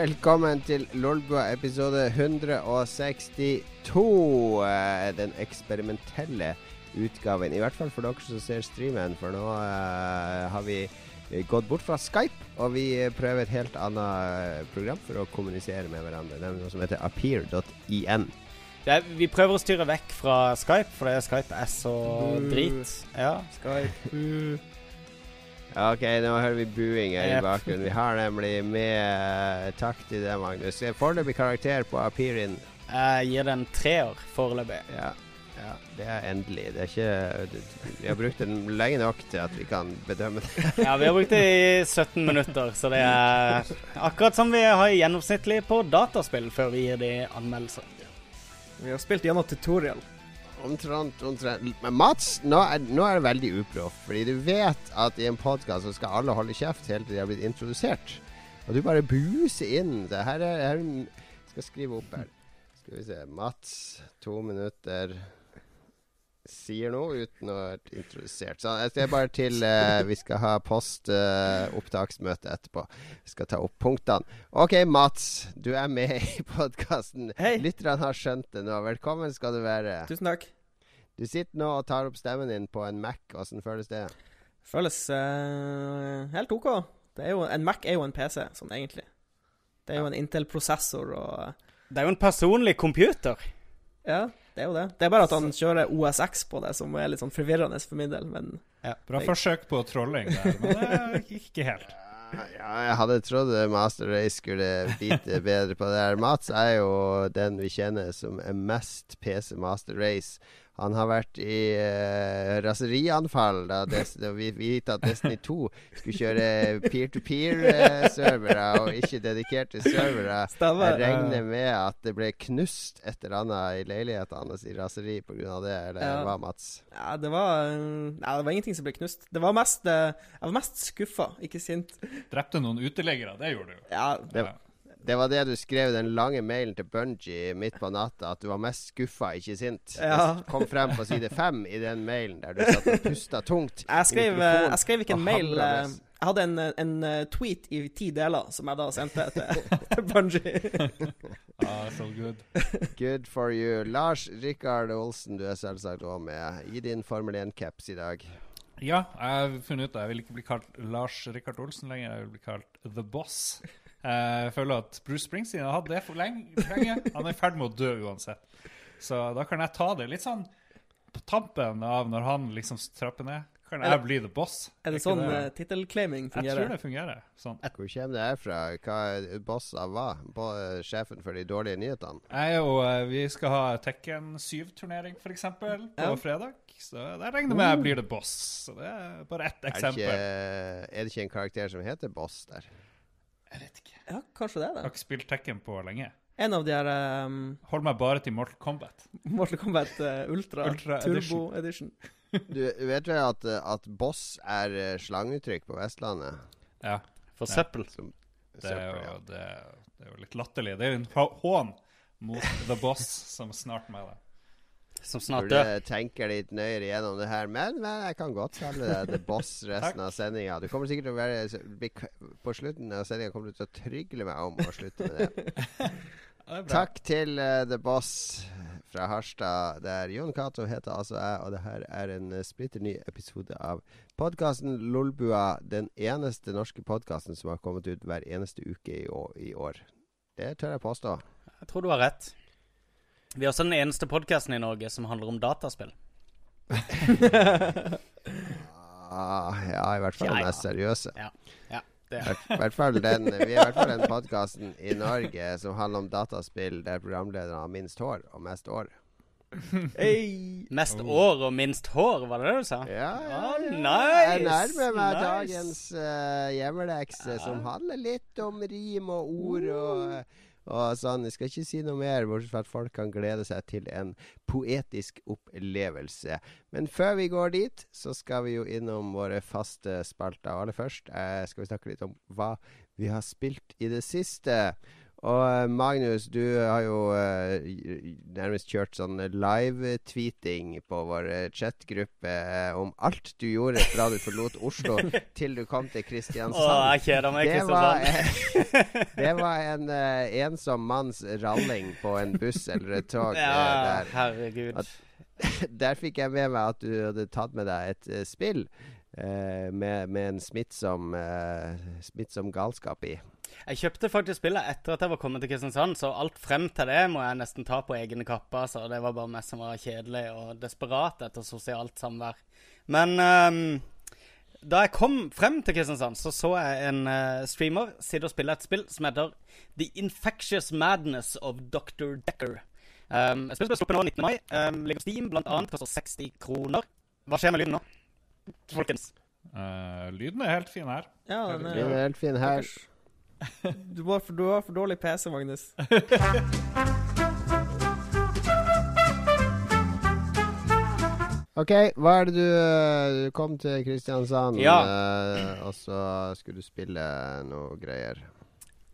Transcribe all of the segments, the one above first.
velkommen til Lolbua episode 162. eh, Den eksperimentelle utgaven. I hvert fall for dere som ser streamen, for nå eh, har vi gått bort fra Skype, og vi prøver et helt annet program for å kommunisere med hverandre. Det er noe som heter appear.in. Er, vi prøver å styre vekk fra Skype, for Skype er så drit. Ja. Skype. OK, nå hører vi buing her i bakgrunnen. Vi har nemlig med Takk til deg, Magnus. Foreløpig karakter på Apirin. Jeg gir den en treer foreløpig. Ja, ja, det er endelig. Det er ikke Vi har brukt den lenge nok til at vi kan bedømme det. Ja, vi har brukt det i 17 minutter, så det er akkurat som vi har gjennomsnittlig på dataspill før vi gir de anmeldelser. Vi har spilt gjennom tutorial. Omtrent, omtrent. Men Mats, nå er, nå er det veldig uproft. Fordi du vet at i en podkast så skal alle holde kjeft helt til de har blitt introdusert. Og du bare buser inn. Det her er, her er Skal skrive opp her. Skal vi se. Mats, to minutter Sier noe uten å ha vært introdusert. Så jeg ser bare til eh, vi skal ha postopptaksmøte etterpå. Vi skal ta opp punktene. OK, Mats. Du er med i podkasten. Hey. Lytterne har skjønt det nå. Velkommen skal du være. Tusen takk. Du sitter nå og tar opp stemmen din på en Mac. Åssen føles det? Føles eh, helt OK. Det er jo, en Mac er jo en PC, sånn egentlig. Det er jo en Intel-prosessor og Det er jo en personlig computer. Ja, det er jo det. Det er bare at han kjører OSX på det, som er litt sånn forvirrende for min del, men Bra forsøk på trolling der, men det gikk ikke helt. Ja, jeg hadde trodd Master Race skulle bite bedre på det her. Mats er jo den vi kjenner som er mest PC Master Race. Han har vært i uh, raserianfall da, Des da vi vite at Destiny 2 skulle kjøre peer-to-peer-servere og ikke dedikerte servere. Jeg regner med at det ble knust et eller annet i leiligheten hans i raseri pga. det, eller Ja. hva, Mats? Ja, det var eh, Nei, det var ingenting som ble knust. Det var mest eh, Jeg var mest skuffa, ikke sint. Drepte noen uteliggere, det gjorde du. Ja, Det, det var det du skrev i den lange mailen til Bungie midt på natta, at du var mest skuffa, ikke sint. Ja. Det kom frem på side fem i den mailen der du satt og pusta tungt. Jeg skrev, eh, jeg skrev ikke en mail. hamra eh. Jeg hadde en, en eh, tweet i ti deler som jeg da sendte til, til Bungie. Ah, so good. Good for you. Lars Rikard Olsen, du er selvsagt òg med i din Formel 1-caps i dag. Ja, jeg har funnet ut at jeg vil ikke bli kalt Lars Rikard Olsen lenger. Jeg vil bli kalt The Boss. Eh, Jeg føler at Bruce Springsteen har hatt det for lenge. Han er i ferd med å dø uansett. Så da kan jeg ta det litt sånn på tampen av når han liksom trapper ned. Kan jeg det- bli The Boss? Er det sånn uh, tittelclaiming Jeg tror det fungerer sånn. Hvor kommer det her fra? Hva er boss av hva? Bo sjefen for de dårlige nyhetene? Jeg og eh, Vi skal ha Tekken 7-turnering, f.eks., på Ja. fredag. Så der regner jeg med jeg blir The Boss. Så det er bare ett Er det, eksempel. ikke, er det ikke en karakter som heter Boss der? Jeg vet ikke. Ja, kanskje det er Jeg har ikke spilt Tekken på lenge. En av de her um, Hold meg bare til Mortal Kombat. Mortal Kombat uh, Ultra, Ultra Turbo Edition. Du vet vel at, at boss er eh, slangeuttrykk på Vestlandet? Ja, For Ja. søppel. Som det er, søppel, ja. jo, det, det er jo litt latterlig. Det er jo en hån mot The Boss som snart med det. Som snart Burde tenke litt nøyere gjennom det her. Men, men jeg kan godt selge det The Boss resten av sendinga. Du kommer sikkert til å være På slutten av sendinga kommer du til å trygle meg om å slutte med det. Ja, det er. Takk til uh, The Boss fra Harstad, der Jon Cato heter altså jeg, og det her er en uh, splitter ny episode av podkasten Lolbua. Den eneste norske podkasten som har kommet ut hver eneste uke i år. I år. Det tør jeg påstå. Jeg tror du har rett. Vi er også den eneste podkasten i Norge som handler om dataspill. Ah, ja, i hvert fall den ja. mest seriøse. Ja, ja det I hvert- fall den, vi er i hvert fall den podkasten i Norge som handler om dataspill der programlederen har minst hår og mest år. Hey. Mest Oh. år og minst hår, var det det du sa? Ja, ja, ja. Oh, nice, Jeg nærmer meg nice. dagens uh, hjemmelekse, som handler litt om rim og ord og, og sånn. Jeg skal ikke si noe mer, bortsett fra at folk kan glede seg til en poetisk opplevelse. Men før vi går dit, så skal vi jo innom våre faste spalter. Aller først eh, skal vi snakke litt om hva vi har spilt i det siste. Og eh, Magnus, du har jo eh, nærmest kjørt sånn live-tweeting på vår eh, chatgruppe eh, om alt du gjorde fra du forlot Oslo til du kom til Kristiansand. Åh, jeg kjeder meg, Det var, Kristiansand. det var en eh, ensom manns ralling på en buss eller et tog. eh, Ja, der. herregud. At- Der fikk jeg med meg at du hadde tatt med deg et eh, spill eh, med, med en smittsom, eh, smittsom galskap i. Jeg kjøpte faktisk spillet etter at jeg var kommet til Kristiansand, så alt frem til det må jeg nesten ta på egne kapper. Så det var bare meg som var kjedelig og desperat etter sosialt samvær. Men um, da jeg kom frem til Kristiansand, så så jeg en uh, streamer sitte og spille et spill som heter The Infectious Madness of Dr. Decker. Um, et spill som ble sluppet nå 19. mai. Um, ligger på Steam, blant annet. Koster 60 kroner. Hva skjer med lyden nå, folkens? Uh, lyden er helt fin her. Ja, den er, den er, helt fin her. du, har for, for dårlig PC, Magnus. OK, hva er det du eh, Du kom til Kristiansand, Ja. eh, og så skulle du spille noe greier.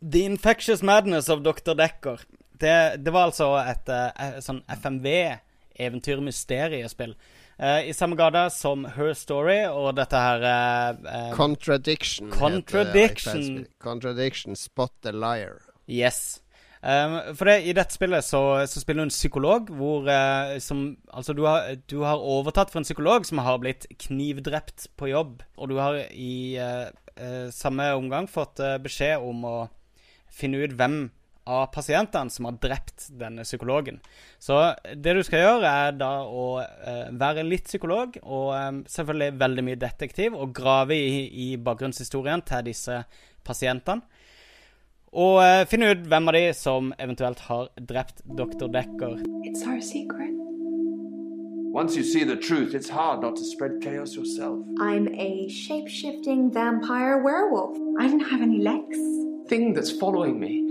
The Infectious Madness of Dr. Decker. Det, det var altså et et sånn FMV-eventyr-mysteriespill. Eh, I samme gate som Her Story og dette her eh, eh, Contradiction. heter Contradiction. Contradiction. Spot the liar. Yes. Um, for det, I dette spillet så, så spiller du en psykolog hvor uh, som, Altså, du har, du har overtatt for en psykolog som har blitt knivdrept på jobb. Og du har i uh, uh, samme omgang fått eh, beskjed om å finne ut hvem av pasientene som har drept denne psykologen. Så det du skal gjøre, er da å eh, være litt psykolog og eh, selvfølgelig veldig mye detektiv, og grave i, i bakgrunnshistorien til disse pasientene. Og eh, finne ut hvem av de som eventuelt har drept dr. Decker. It's our secret. Once you see the truth, it's hard not to spread chaos yourself. I'm a shape shifting vampire werewolf. I didn't have any legs. thing that's following me.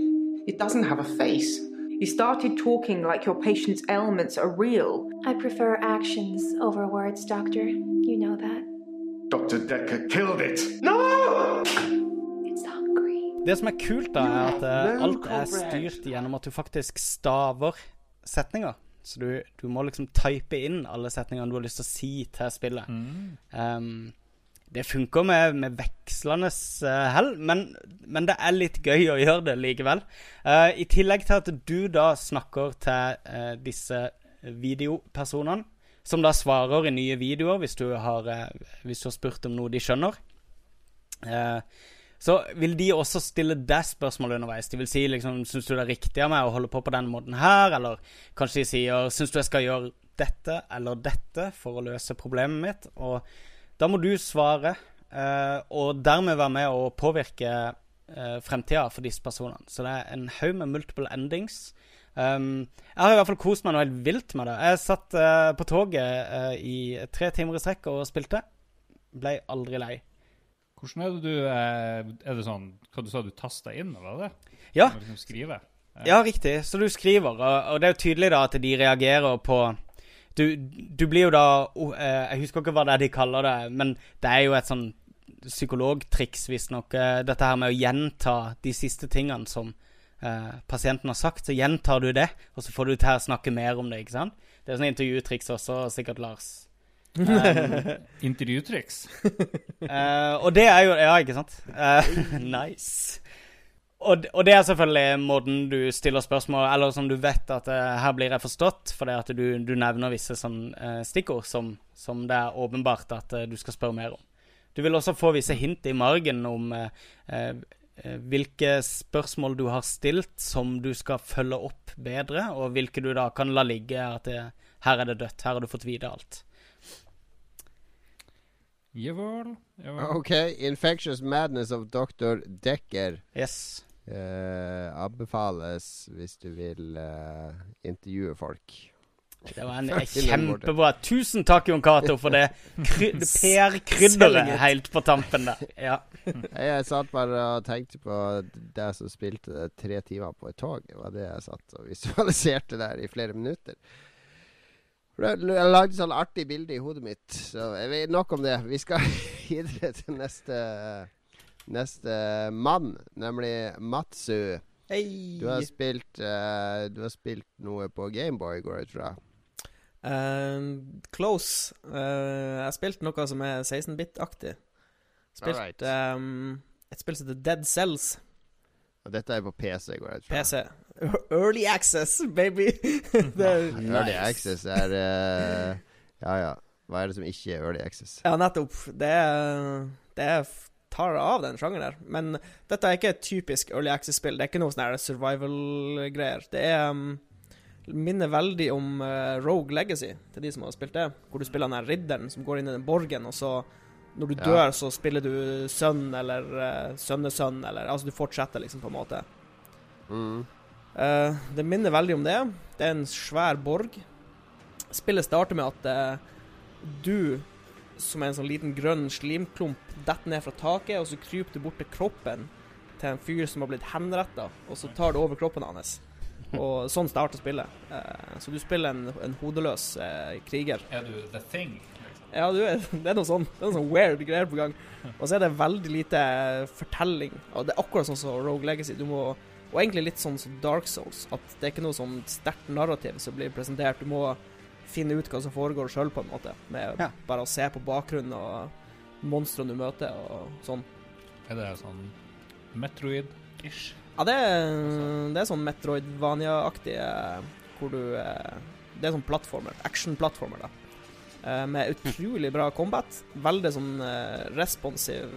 It doesn't have a face. You started talking like your patient's ailments are real. I prefer actions over words, Doctor. You know that. Dr. Decker killed it. No! It's hungry. Det som er kult, da, er at eh, No alt er styrt gjennom at du faktisk staver setninger. Så du, du må liksom type inn alle setningene du har lyst til å si til spillet. Um, det funker med, med vekslende eh, hell, men, men det er litt gøy å gjøre det likevel. Uh, I tillegg til at du da snakker til uh, disse videopersonene, som da svarer i nye videoer hvis du har, uh, hvis du har spurt om noe de skjønner. Så vil de også stille deg spørsmål underveis. De vil si liksom Syns du det er riktig av meg å holde på på den måten her? Eller kanskje de sier Syns du jeg skal gjøre dette eller dette for å løse problemet mitt? Og da må du svare, eh, og dermed være med å påvirke eh, fremtida for disse personene. Så det er en haug med multiple endings. Um, jeg har i hvert fall kost meg noe helt vilt med det. Jeg satt eh, på toget eh, i tre timer i strekk og spilte. Ble aldri lei. Hvordan er det du eh, Er det sånn Hva du sa du tasta inn, var det det? Ja, liksom skrive? Ja, riktig. Så du skriver, og, og det er jo tydelig da at de reagerer på Du, du blir jo da oh, eh, Jeg husker ikke hva det er de kaller det, men det er jo et sånn psykologtriks, visstnok. Eh, dette her med å gjenta de siste tingene som eh, pasienten har sagt. Så gjentar du det, og så får du til å snakke mer om det, ikke sant? Det er sånn intervjutriks også, sikkert Lars. Intervjutriks? uh, og det er jo Ja, ikke sant? Uh, nice. Og, og det er selvfølgelig måten du stiller spørsmål Eller som du vet at uh, her blir jeg forstått, fordi at du, du nevner visse sånn, uh, stikkord som, som det er åpenbart at uh, du skal spørre mer om. Du vil også få visse hint i margen om hvilke spørsmål du har stilt som du skal følge opp bedre, og hvilke du da kan la ligge. At det, her er det dødt, her har du fått vite alt. Jawohl. OK. Infectious Madness of Dr. Decker Yes. Eh, anbefales hvis du vil uh, intervjue folk. Det var en kjempebra. Tusen takk, Jon Cato, for det kry PR-krydderet helt på tampen der. Ja. Jeg satt bare og tenkte på det som spilte det tre timer på et tog. Det var det jeg satt og visualiserte der i flere minutter. Jeg lagde sånn artig bilde i hodet mitt. Så jeg vet nok om det. Vi skal videre til neste Neste mann, nemlig Matsu. Hei! Du har spilt uh, Du har spilt noe på Gameboy, går jeg ut fra. Eh, close. Uh, jeg har spilt noe som er 16-bit-aktig. Spilt Alright. um, et spill som heter Dead Cells. Og dette er på PC, går jeg ut fra. PC. Early access, baby! det nice. Early Access er eh, Ja ja. Hva er det som ikke er Early Access? ja, nettopp. Det er, det er tar av den sjangeren der. Men dette er ikke et typisk Early access-spill. Det er ikke noe sånn survival-greier. Det er um, minner veldig om uh, Rogue Legacy, til de som har spilt det. Hvor du spiller den her ridderen som går inn i den borgen, og så når du Ja. dør, så spiller du sønn eller uh, sønnesønn, eller Altså, du fortsetter liksom, på en måte. Mm. Uh, det minner veldig om det. Det er en svær borg. Spillet starter med at uh, du, som er en sånn liten grønn slimklump, detter ned fra taket, og så kryper du bort til kroppen til en fyr som har blitt henretta, og så tar du over kroppen hans. Og sånn starter spillet. Uh, så du spiller en, en hodeløs uh, kriger. Er du the thing? Ja, du det er noe sånn Det er noe sånn weird greier på gang. Og så er det veldig lite fortelling. Og det er akkurat sånn som Rogue Legacy. Du må Og egentlig litt sånn som Dark Souls. At det er ikke noe sånn sterkt narrativ som blir presentert. Du må finne ut hva som foregår sjøl, på en måte. Med Ja. bare å se på bakgrunnen og monstrene du møter og sånn. Er det sånn Metroid-ish? Ja, det er, det er sånn Metroidvania-aktig hvor du eh, Det er sånn plattformer. Action-plattformer, da. Eh, Med utrolig bra combat. Veldig sånn eh, responsiv,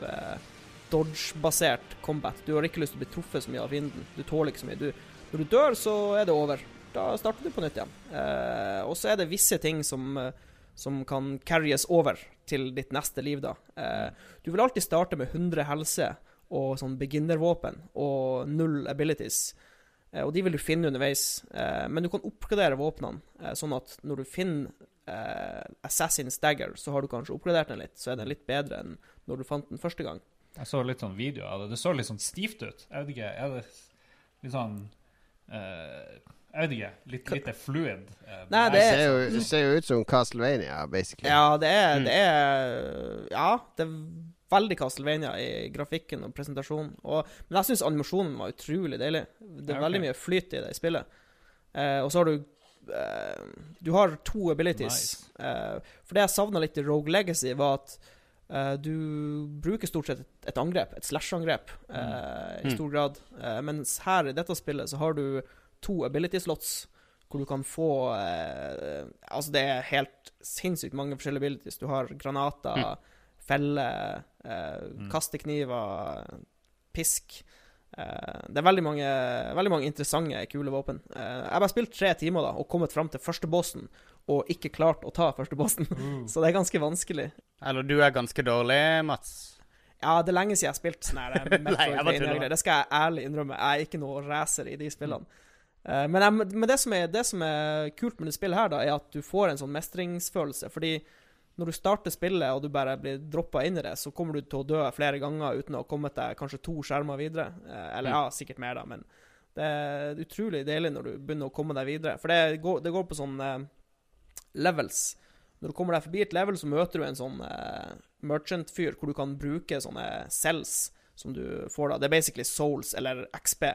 dodge-basert combat. Du har ikke lyst til å bli truffet så mye av fienden. Du tåler ikke så mye. Du, når du dør, så er det over. Da starter du på nytt igjen. Eh, og så er det visse ting som, eh, som kan carries over til ditt neste liv, da. Eh, du vil alltid starte med 100 helse og sånn beginnervåpen og null abilities. Eh, og de vil du finne underveis. Eh, men du kan oppgradere våpnene, eh, sånn at når du finner Assassin's Dagger, så har du kanskje oppgradert den litt, så er den litt bedre enn når du fant den første gang. Jeg så litt sånn video av det. Det så litt sånn stivt ut. Jeg vet ikke, er det litt sånn eh, Jeg vet ikke. Litt, litt fluid. eh, Nei, Det er- ser jo, det ser jo ut som Castlevania, basically. Ja, det er, Mm. det er Ja, det er veldig Castlevania i grafikken og presentasjonen. Og, men jeg syns animasjonen var utrolig deilig. Det er Ja, ok. veldig mye flyt i det i spillet. Eh, og så har du eh, Du har to abilities. Eh, for det jeg savna litt i Rogue Legacy, var at eh, du bruker stort sett et, et angrep, et slash-angrep, mm. i Mm. stor grad. Eh, mens her i dette spillet så har du to ability slots hvor du kan få eh, Altså, det er helt sinnssykt mange forskjellige abilities. Du har granater, Mm. feller, eh, Mm. kastekniver, pisk. Eh, det er veldig mange, veldig mange interessante, kule våpen. Eh, jeg har bare spilt tre timer da, og kommet fram til første bossen, og ikke klart å ta første bossen. Så det er ganske vanskelig. Eller du er ganske dårlig, Mats. Ja, det er lenge siden jeg har spilt Nei, det, eh, Nei, jeg bare tuller. Metroidvania-greier. Det skal jeg ærlig innrømme. Jeg er ikke noe racer i de spillene. Eh, men jeg, men det, som er, det som er kult med det spillet her, da, er at du får en sånn mestringsfølelse. Fordi når du starter spillet, og du bare blir droppa inn i det, så kommer du til å dø flere ganger uten å ha kommet deg kanskje to skjermer videre. Eh, eller ja, sikkert mer, da, men det er utrolig deilig når du begynner å komme deg videre. For det går, det går på sånn eh, levels. Når du kommer deg forbi et level, så møter du en sånn uh, merchant-fyr hvor du kan bruke sånne cells som du får da. Det er basically souls eller XP.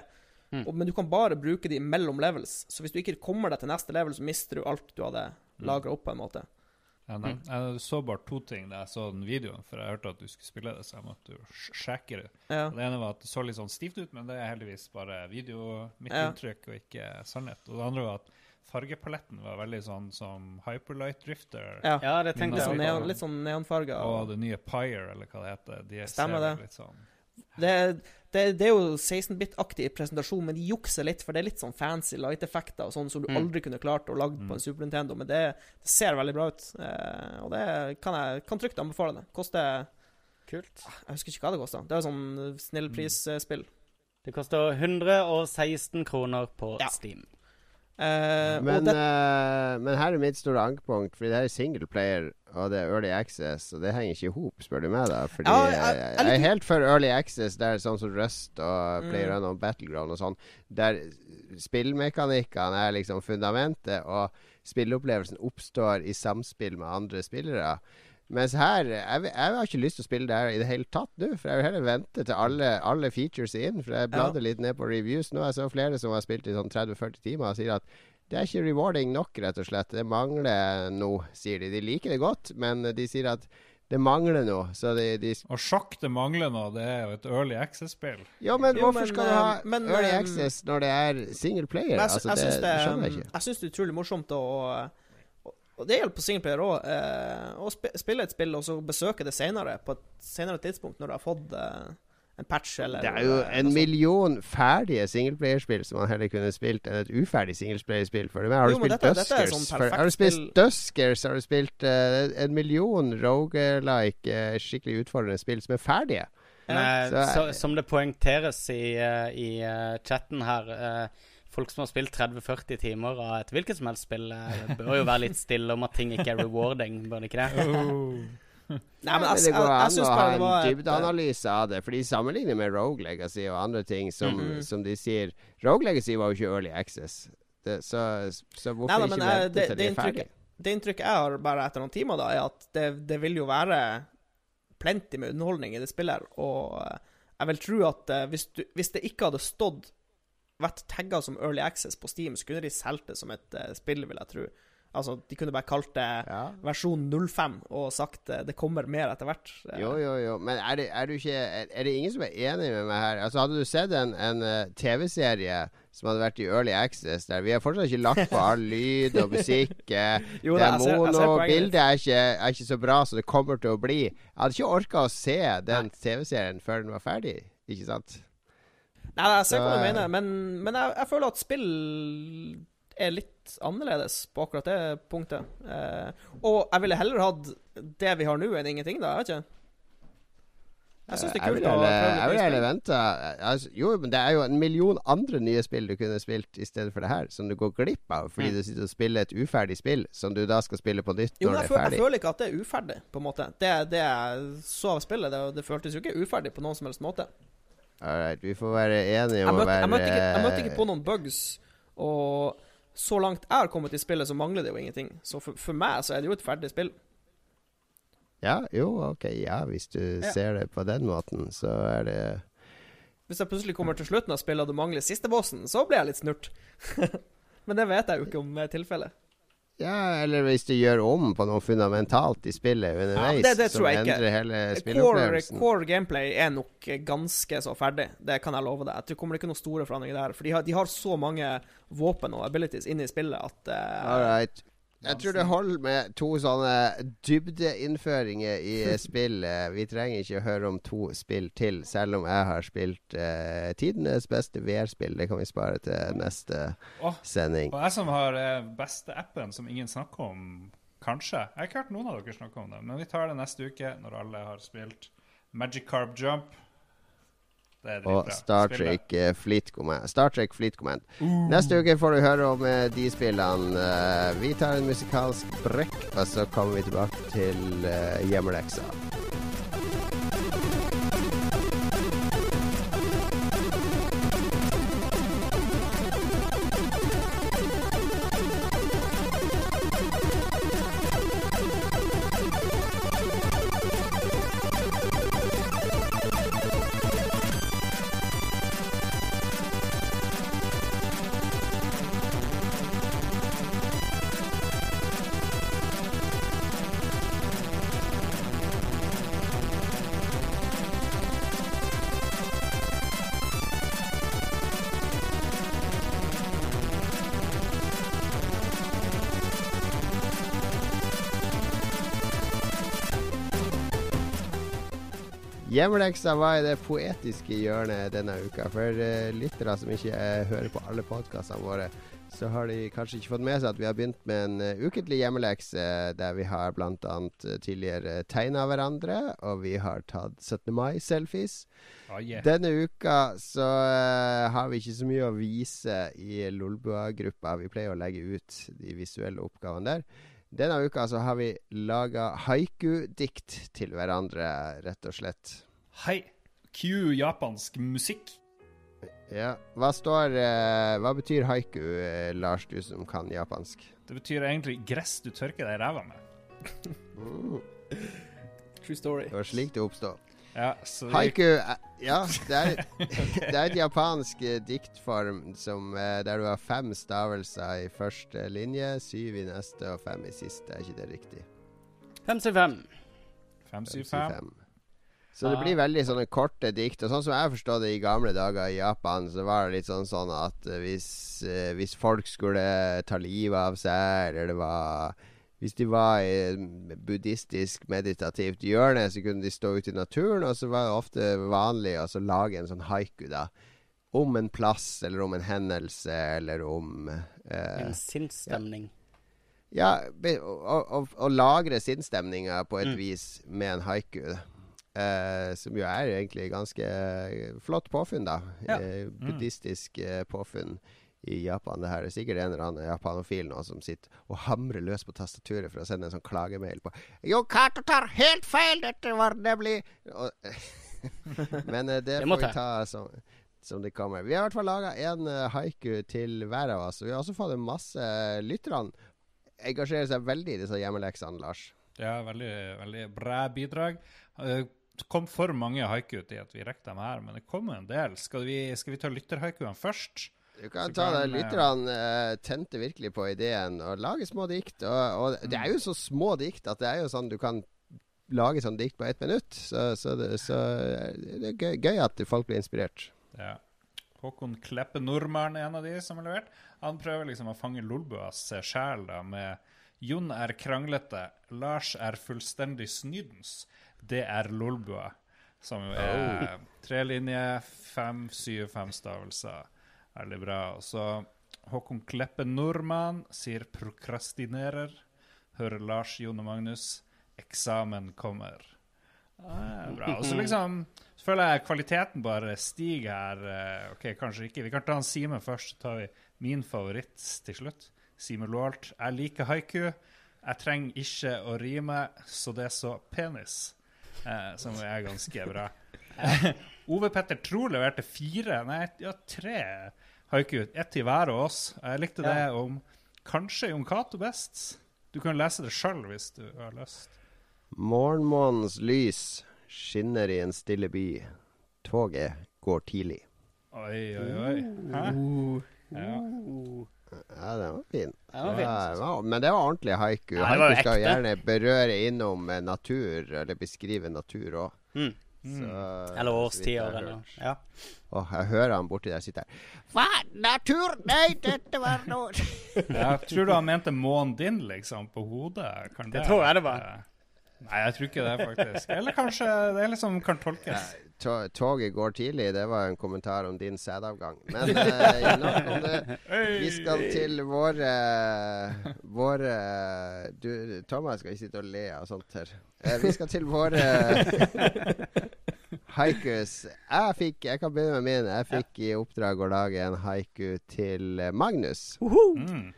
Mm. Og, men du kan bare bruke de mellom levels. Så hvis du ikke kommer deg til neste level, så mister du alt du hadde lagra opp, på en måte. Ja, nei, Jeg så bare to ting da jeg så den videoen, for jeg hørte at du skulle spille det, så jeg måtte jo sjekke det. Ja. Det ene var at det så litt sånn stivt ut, men det er heldigvis bare video, mitt Ja. inntrykk, og ikke sannhet. Og det andre var at fargepaletten var veldig sånn som Hyperlight Drifter Ja. Ja, det tenkte sånn, jeg litt sånn neonfarger. og det nye Pyre, eller hva det heter. De Stemmer ser det. Litt sånn Det, det, det er jo 16-bit-aktig presentasjon, men de jukser litt, for det er litt sånn fancy light-effekter og sånn som du Mm. aldri kunne klart å lage på en Super Nintendo. Men det, det ser veldig bra ut, eh, og det kan jeg kan trygt anbefale det. Koster Kult. Jeg husker ikke hva det kosta. Det er jo sånn snillprisspill. Det koster 116 kroner på Ja. Steam. Eh, Men, det, uh, men her er mitt store ankepunkt, fordi det her er single player, og det er early access, og det henger ikke i hop, spør du meg, da. Fordi Ja, jeg, jeg- jeg, jeg er helt for early access, der sånn som Rust og Mm. PlayerUnknown og Battleground og sånn, der spillmekanikkene er liksom fundamentet, og spilleopplevelsen oppstår i samspill med andre spillere. Mens her jeg, jeg har ikke lyst til å spille det her i det hele tatt nå. For jeg vil heller vente til alle, alle features er inn. For jeg bladde litt ned på reviews nå. Jeg så flere som har spilt i sånn 30-40 timer og sier at det er ikke rewarding nok, rett og slett. Det mangler noe, sier de. De liker det godt, men de sier at det mangler noe. Så de, de Og sjakk det mangler noe, det er jo et early access-spill. Ja, men Jo, hvorfor men, skal du ha eh, men, early eh, access når det er single player? Jeg, altså, jeg, det syns det, skjønner jeg ikke. jeg syns det er utrolig morsomt å og- Og det gjelder på singleplayer òg. Å spille et spill og så besøke det senere, på et senere tidspunkt, når du har fått eh, en patch eller Det er jo eh, en million ferdige singleplayerspill som man heller kunne spilt enn et uferdig singleplayerspill. For har du spilt dette- dette Duskers? sånn for, har du spilt. Duskers, har du spilt eh, en million rogelike, uh, skikkelig utfordrende spill som er ferdige. Men, Så- så, som det poengteres i, eh, i eh, chatten her eh, Folk som har spilt 30-40 timer av et hvilket som helst spill, eh, bør jo være litt stille om at ting ikke er rewarding, bør det ikke det? Nei, men men jeg, det går an å ha en var eh, dybdeanalyse av det. For de sammenligner med Rogue Legacy og andre ting som, Mhm. som de sier Rogue Legacy var jo ikke Early Access. Det, så, så hvorfor Nei, da, ikke men jeg- vente det- til det de er ferdig? det inntrykket jeg har bare etter noen timer, da, er at det, det vil jo være plenty med underholdning i det spillet. her, Og eh, jeg vil tro at eh, hvis, du, hvis det ikke hadde stått vært tagga som Early Access på Steam, så kunne de solgt det som et uh, spill, vil jeg tro. Altså, De kunne bare kalt det Ja. versjon 05 og sagt uh, det kommer mer etter hvert. Eh, Jo, jo, jo. Men er det, er, du ikke, er, er det ingen som er enig med meg her? Altså Hadde du sett en, en uh, TV-serie som hadde vært i Early Access, der vi har fortsatt ikke lagt på all lyd og musikk Jo Det er mono, bildet er ikke, er ikke så bra som det kommer til å bli. Jeg hadde ikke orka å se den TV-serien før den var ferdig, ikke sant? Nei, nei, jeg ser hva du mener, men, men jeg, jeg føler at spill er litt annerledes på akkurat det punktet. Eh, og jeg ville heller hatt det vi har nå, enn ingenting, da. Jeg vet ikke. Jeg syns det er kult å prøve Jeg vil heller vente. Altså, jo, men det er jo en million andre nye spill du kunne spilt i stedet for det her, som du går glipp av fordi Mm. du sitter og spiller et uferdig spill som du da skal spille på nytt Jo, når det er ferdig. jeg føler ikke at det er uferdig, på en måte. Det, det jeg så av spillet, det, det føltes jo ikke uferdig på noen som helst måte. Alright, vi får være enige om å være jeg, møtte ikke, jeg møtte ikke på noen bugs, og så langt jeg har kommet i spillet, så mangler det jo ingenting. Så for, for meg så er det jo et ferdig spill. Ja, jo, ok, ja, hvis du Ja. ser det på den måten, så er det Hvis jeg plutselig kommer til slutten av spillet og det mangler siste bossen, så blir jeg litt snurt. Men det vet jeg jo ikke om er tilfellet. Ja, eller hvis du gjør om på noe fundamentalt i spillet underveis, det- det som tror jeg ikke. endrer hele Core, core gameplay er nok ganske så ferdig. Det kan jeg love deg. Jeg tror kommer det ikke noen store forandringer der. For de har, de har så mange våpen og abilities inne i spillet at eh, Alright. Jeg tror det holder med to sånne dybdeinnføringer i spill. Vi trenger ikke å høre om to spill til, selv om jeg har spilt eh, tidenes beste VR-spill. Det kan vi spare til neste oh, sending. Og jeg som har eh, beste appen som ingen snakker om, kanskje. Jeg har ikke hørt noen av dere snakke om det, men vi tar det neste uke når alle har spilt Magic Carb Jump. Og. Star Trek eh, Fleet Command. Star Trek Fleet Command. Neste uke får du høre om eh, de spillene. Eh, vi tar en musikalsk brekk, og så kommer vi tilbake til hjemmeleksa. Hjemmeleksa var i det poetiske hjørnet denne uka. For uh, lyttere som ikke uh, hører på alle podkastene våre, så har de kanskje ikke fått med seg at vi har begynt med en uh, ukentlig hjemmelekse der vi har bl.a. Tidligere tegna hverandre, og vi har tatt 17. mai-selfies. Oh, yeah. Denne uka så har vi ikke så mye å vise i Lolbua-gruppa. Vi pleier å legge ut de visuelle oppgavene der. Denne uka så har vi laga haiku-dikt til hverandre, rett og slett. Hei. Q japansk musikk. Ja. Hva står eh, Hva betyr haiku, eh, Lars, du som kan japansk? Det betyr egentlig gress du tørker deg i ræva med. Mm. True story. Det var slik det oppstod. Ja, så Haiku eh, Ja, det er, det er et japansk eh, diktform som, eh, der du har fem stavelser i første linje, syv i neste og fem i siste. Er ikke det riktig? 575. 575. Så det Ah. blir veldig sånne korte dikt. Og sånn som jeg forstod det i gamle dager i Japan, så var det litt sånn, sånn at hvis, hvis folk skulle ta livet av seg, eller det var Hvis de var i buddhistisk meditativt hjørne, så kunne de stå ute i naturen, og så var det ofte vanlig å lage en sånn haiku, da. Om en plass, eller om en hendelse, eller om eh, En sinnsstemning. ja, å, å lagre sinnsstemninga på et Mm. vis med en haiku. Eh, som jo er egentlig ganske flott påfunn, da. Ja. Eh, buddhistisk eh, påfunn i Japan. Det her er sikkert en eller annen japanofil nå som sitter og hamrer løs på tastaturet for å sende en sånn klagemail på Jo, Cato tar helt feil! Dette var nemlig og, Men eh, det, Det får vi ta som, som det kommer. Vi har i hvert fall laga en eh, haiku til hver av oss. Og vi har også fått en masse lytterne engasjerer seg veldig i disse hjemmeleksene, Lars. Ja, veldig, veldig bra bidrag. Eh, Det kom for mange haiku til at vi rekker dem her, men det kommer en del. Skal vi, skal vi ta lytterhaikuene først? Du kan ta det. Lytterne uh, tente virkelig på ideen og lage små dikt. Og, og det er jo så små dikt at det er jo sånn du kan lage sånn dikt på ett minutt. Så, så, det, så eh, det er gøy, gøy at folk blir inspirert. Ja. Håkon Kleppe Nordmann er en av de som har levert. Han prøver liksom å fange Lolbuas sjel med Jon er kranglete, Lars er fullstendig snydens. Det er Lolbua. Som jo er tre linjer, fem, syv, fem stavelser. Veldig bra. Så Håkon Kleppe Nordmann sier 'prokrastinerer'. Hører Lars, Jon og Magnus 'eksamen kommer'. Ah, bra. Og så liksom så føler jeg kvaliteten bare stiger her. Eh, OK, kanskje ikke. Vi kan ta en Simen først, så tar vi min favoritt til slutt. Simen Loholt. Jeg liker haiku. Jeg trenger ikke å rime, så det er så penis. Eh, som er ganske bra. Ove Petter Tro leverte fire, nei, ja, tre haiku. Ett til hver av oss. Jeg likte det om kanskje Jon Cato best. Du kan lese det sjøl hvis du har lyst. Morgenmånens lys skinner i en stille by. Toget går tidlig. Oi, oi, oi. Hæ? Ja. Ja, den var fin. Den var fin. Ja, men det var ordentlig haiku. Ja, det haiku skal gjerne berøre innom natur, eller beskrive natur òg. Mm. Eller årstider, eller Ja. Åh, jeg hører han borti der sitter. Hva? Natur? Nei, dette var noe Jeg tror du han mente månen din, liksom, på hodet. Kan Det tror jeg det var. Nei, jeg tror ikke det, faktisk. Eller kanskje det er liksom kan tolkes. To- Toget går tidlig, det var en kommentar om din sædavgang. Men eh, nok om det. Vi skal til våre Våre Du, Thomas skal ikke sitte og le av sånt her. Eh, vi skal til våre haikus. Jeg fikk Jeg kan begynne med min. Jeg fikk i oppdrag å lage en haiku til eh, Magnus. Mm.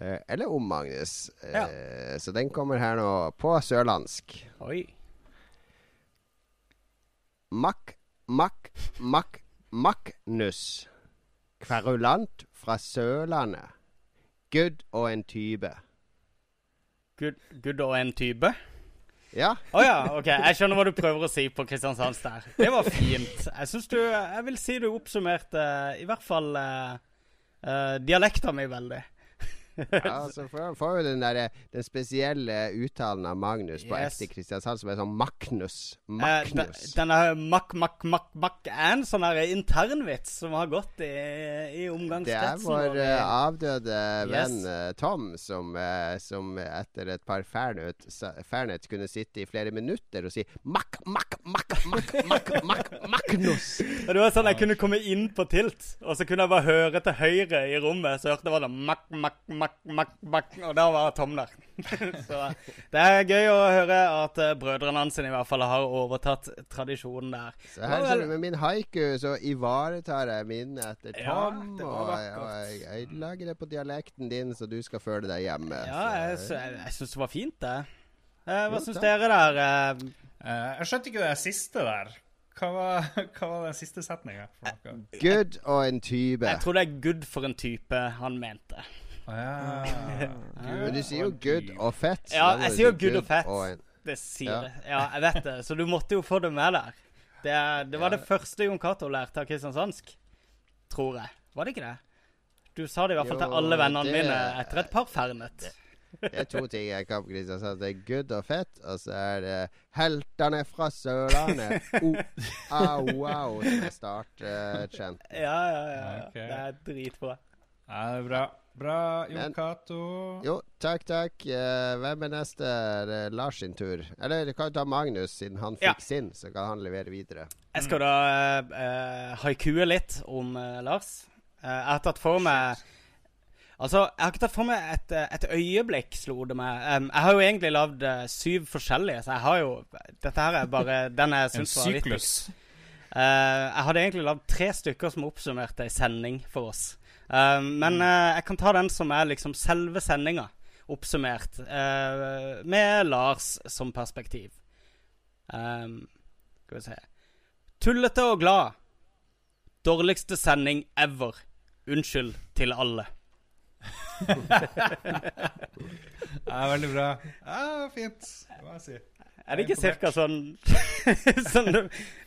Eh, eller om Magnus. Eh, Ja. Så den kommer her nå på sørlandsk. Oi. Mack, Mac, Mac, Magnus. Kverulant fra Sørlandet. Good og en type. Good, good og en type? Ja, Å ja, OK. Jeg skjønner hva du prøver å si på Kristiansands der. Det var fint. Jeg syns du Jeg vil si du oppsummerte i hvert fall uh, dialekta mi veldig. Ja så får får jo den, der, den spesielle uttalen av Magnus på Yes. ekte Kristiansand som er sånn Magnus. Eh, Magnus. Denne makk er en sånn her internvits som har gått i, i Det er vår eh, avdøde venn yes. Tom som, eh, som etter et par Fernet, Fernet kunne sitte i flere minutter og si Mack, Mack, Mack, Mack, Mack, Mack, Magnus. Og det var sånn Jeg kunne komme inn på Tilt, og så kunne jeg bare høre til høyre i rommet. Så hørte jeg bare sånn makk, makk, makk, mak, mak, og da var Tom der. så det er gøy å høre at eh, brødrene hans i hvert fall har overtatt tradisjonen der. Så her ser du, med min haiku så ivaretar jeg minnet etter Tom. Ja, og, vakkert. og jeg, jeg lager det på dialekten din, så du skal føle deg hjemme. Ja, jeg, jeg, jeg syns det var fint, det. Eh, hva syns dere der? eh? Jeg skjønte ikke det siste der. Hva var, hva var den siste setninga? Good og en type. jeg tror det er good for en type han mente. Ja. Men du sier jo good og fett. Ja, jeg sier jo good og fett. Det sier Ja. det. Ja, jeg vet det. Så du måtte jo få det med der. Det, det var det første Jon Cato lærte av kristiansandsk. Tror jeg. Var det ikke det? Du sa det i hvert fall til alle vennene mine etter et par fernet. Det er to ting jeg kan på Kristiansand. Det er good og fett, og så er det heltene fra Sørlandet. Oh, au, au, som er startkjent. Ja, ja, ja. ja. Okay. Det er dritbra. Ja, det er bra. Bra, Jon Cato. jo, takk, takk. Eh, hvem er neste? Er Lars sin tur? Eller du kan jo ta Magnus, siden han Ja. fikk sin, så kan han levere videre. Jeg skal da uh, haikue litt om uh, Lars. Uh, jeg har tatt for meg Altså, jeg har ikke tatt for meg et, et øyeblikk, slo det meg. Um, jeg har jo egentlig lagd syv forskjellige, så jeg har jo Dette her er bare den jeg En syns var viktigst. Eh, jeg hadde egentlig lagd tre stykker som oppsummerte ei sending for oss. Eh, men eh, jeg kan ta den som er liksom selve sendinga, oppsummert, eh, med Lars som perspektiv. Um, skal vi se Tullete og glad. Dårligste sending ever. Unnskyld til alle. det Ja, veldig bra. Ja, fint. Hva må jeg si? Er det ikke cirka sånn, sånn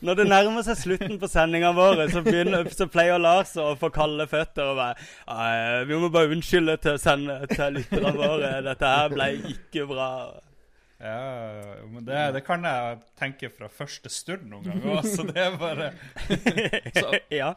Når det nærmer seg slutten på sendinga våre, så, begynner, så pleier Lars å få kalde føtter og bare Vi må bare unnskylde til, sende, til lytterne våre. Dette her ble ikke bra. Ja, men det, det kan jeg tenke fra første stund noen ganger så det er bare Så- ja.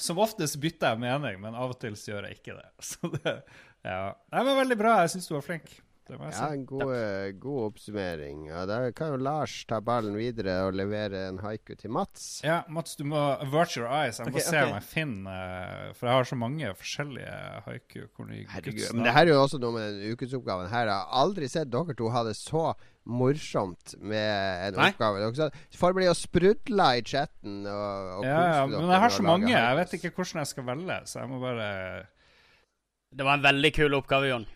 Som oftest bytter jeg mening, men av og til så gjør jeg ikke det. Så det ja. Nei, men veldig bra. Jeg syns du var flink. Det må jeg Ja, si. en god, eh, god oppsummering. Ja, da kan jo Lars ta ballen videre og levere en haiku til Mats. Ja, Mats, du må avert your eyes. Jeg må okay, se okay. om jeg finner eh, For jeg har så mange forskjellige haiku. Hvor de Herregud, men det her er jo også noe med den ukesoppgaven her. Jeg har aldri sett dere to ha det så morsomt med en Nei. oppgave. Folk blir jo sprudla i chatten og, og ja, ja, men jeg har så mange. Jeg vet ikke hvordan jeg skal velge, så jeg må bare Det var en veldig kul oppgave, Jon.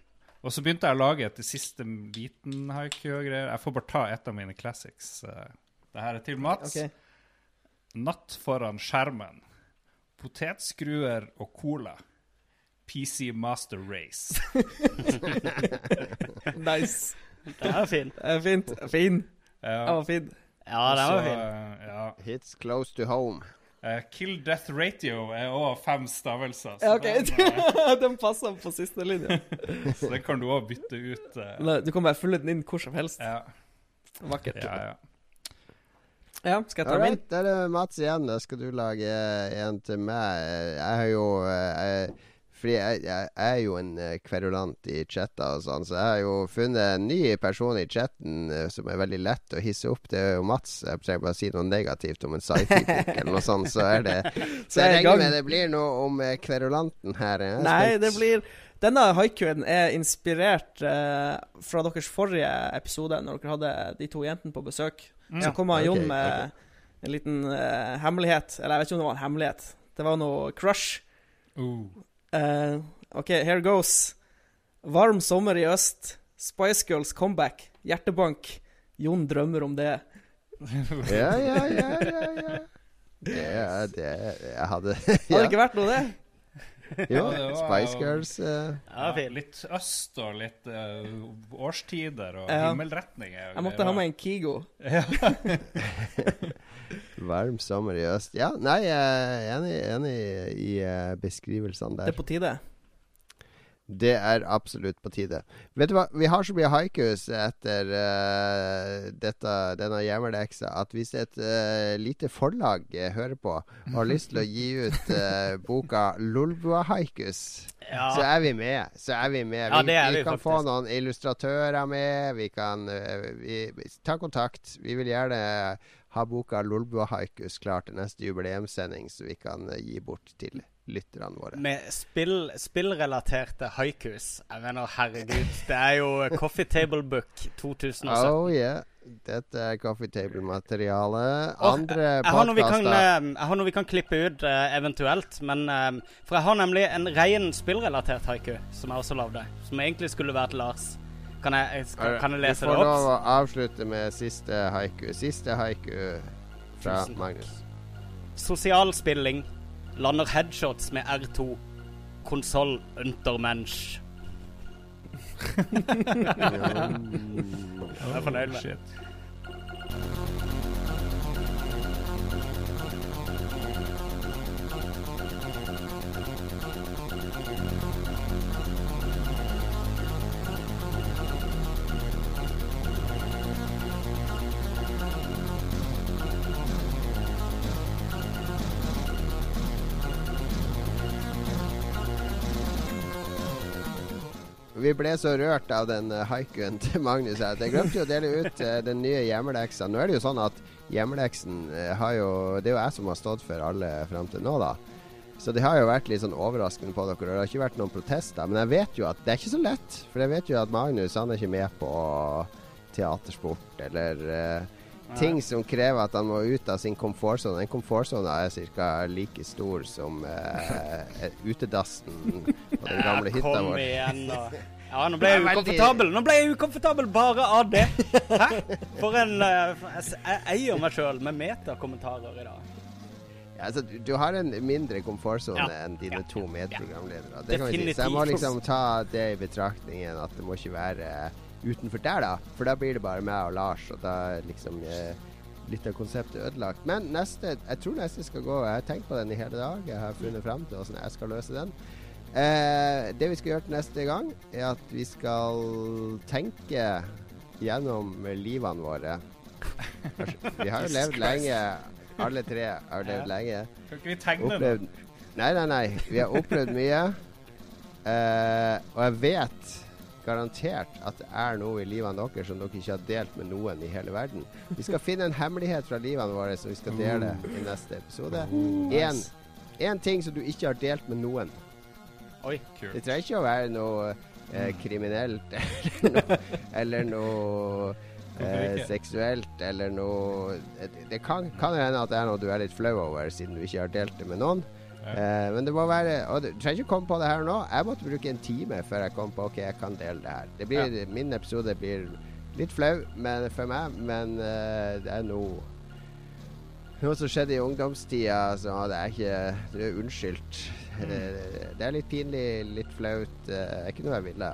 Og så begynte jeg å lage etter siste biten haiku og greier. Jeg får bare ta et av mine classics. eh. Det her er til Mats. Okay. Natt foran skjermen. Potetskruer og cola. PC Master Race. Nice. Det er fint. Det er fint. Fin. Ja, Den var fin. Ja, den var fin. ja. Hits close to home. Eh, kill death ratio er òg fem stavelser, så, Ja, ok. den, uh, Den passer på siste linje. så det kan du òg bytte ut. Uh, Nei, Du kan bare fylle den inn hvor som helst. ja, Vakkert. ja, ja. Ja, skal jeg ta min? da er det Mats igjen. Da skal du lage en til meg. Jeg har jo eh, Fordi jeg, jeg er jo en eh, kverulant i chatter og sånn, så jeg har jo funnet en ny person i chatten eh, som er veldig lett å hisse opp. Det er jo Mats. Jeg trenger bare å si noe negativt om en sci-fi-bok eller noe sånt, så er det Så jeg regner med det blir noe om eh, kverulanten her. Jeg er Nei, spent. det blir Denne haikuen er inspirert eh, fra deres forrige episode, når dere hadde de to jentene på besøk. Så kom han okay, Jon med en liten eh, hemmelighet. Eller jeg vet ikke om det var en hemmelighet. Det var noe crush. Uh. Eh, OK, here goes. Varm sommer i øst. Spice Girls comeback. Hjertebank. Jon drømmer om det. Ja, ja, ja, ja, ja. Det det Jeg hadde Hadde det ikke vært noe, det? Jo, Ja, det var- Spice Girls. Uh, Ja. Litt øst og litt uh, årstider og Ja. himmelretninger. Jeg måtte ha med en Kigo. Varm sommer i øst. Ja, nei, jeg er enig, enig i beskrivelsene der. Det er på tide. Det er absolutt på tide. Vet du hva, vi har så mye haikus etter uh, dette, denne hjemmeleksa at hvis et uh, lite forlag uh, hører på og har lyst til å gi ut eh, boka Lolbua-haikus, Ja. så er vi med. Så er vi med. Ja, vi, det er vi vi kan faktisk. få noen illustratører med. Vi kan eh, vi- Ta kontakt. Vi vil gjerne ha boka Lolbua-haikus klar til neste jubileumssending, så vi kan eh, gi bort til lytterne våre. Med spill, spillrelaterte haikus. Jeg mener, herregud. Det er jo Coffee Table Book 2017. Oh yeah. Dette er coffee table-materiale. Andre har, podkaster eh, jeg har noe vi kan klippe ut eh, eventuelt. Men For jeg har nemlig en ren spillrelatert haiku som jeg også lagde. Som egentlig skulle vært Lars. Kan jeg, skal, kan jeg lese Vi får lov å avslutte med siste haiku. Siste haiku fra Tusen. Magnus. Sosial spilling. Lander headshots med R2. Konsoll Untermensch. Jeg er fornøyd med. Shit. Ble så rørt av den eh, haikuen til Magnus at jeg glemte jo å dele ut eh, den nye hjemmeleksa. Nå er det jo sånn at hjemmeleksen eh, har jo Det er jo jeg som har stått for alle fram til nå, da. Så det har jo vært litt sånn overraskende på dere. Det har ikke vært noen protester. Men jeg vet jo at det er ikke så lett. For jeg vet jo at Magnus han er ikke med på teatersport eller uh, ting som krever at han må ut av sin komfortsone. Den komfortsona er ca. like stor som uh, utedassen på den gamle hytta Kom igjen, da. Ja, nå ble jeg ukomfortabel. Nå ble jeg ukomfortabel bare av det. Hæ? For en eh, Jeg eier meg sjøl med metakommentarer i dag. Ja, altså, du, du har en mindre komfortsone Ja. enn dine Ja. to medprogramledere. Det kan vi si. Så jeg må liksom ta det i betraktningen at det må ikke være utenfor der, da. For da blir det bare meg og Lars, og da liksom eh, litt av konseptet ødelagt. Men neste Jeg tror neste skal gå Jeg har tenkt på den i hele dag. Jeg har funnet fram til åssen jeg skal løse den. Eh, det vi skal gjøre til neste gang, er at vi skal tenke gjennom livene våre. Vi har jo levd lenge. Alle tre har levd lenge. Kan ikke vi tegne det? Nei, nei, nei. Vi har opplevd mye. Eh, og jeg vet garantert at det er noe i livene deres som dere ikke har delt med noen i hele verden. Vi skal finne en hemmelighet fra livene våre som vi skal dele i neste episode. Én én ting som du ikke har delt med noen. Oi. Det trenger ikke å være noe eh, kriminelt eller noe, eller noe eh, seksuelt eller noe Det, kan, kan hende at det er noe du er litt flau over, siden du ikke har delt det med noen. Ja. Eh, men det må være Og du trenger ikke komme på det her nå. Jeg måtte bruke en time før jeg kom på OK, jeg kan dele det her. Det blir, Min episode blir litt flau men, for meg, men eh, det er noe noe som skjedde i ungdomstida, så hadde jeg ikke Du er unnskyldt. Mm. Det er litt pinlig, litt flaut. eh, Det er ikke noe jeg ville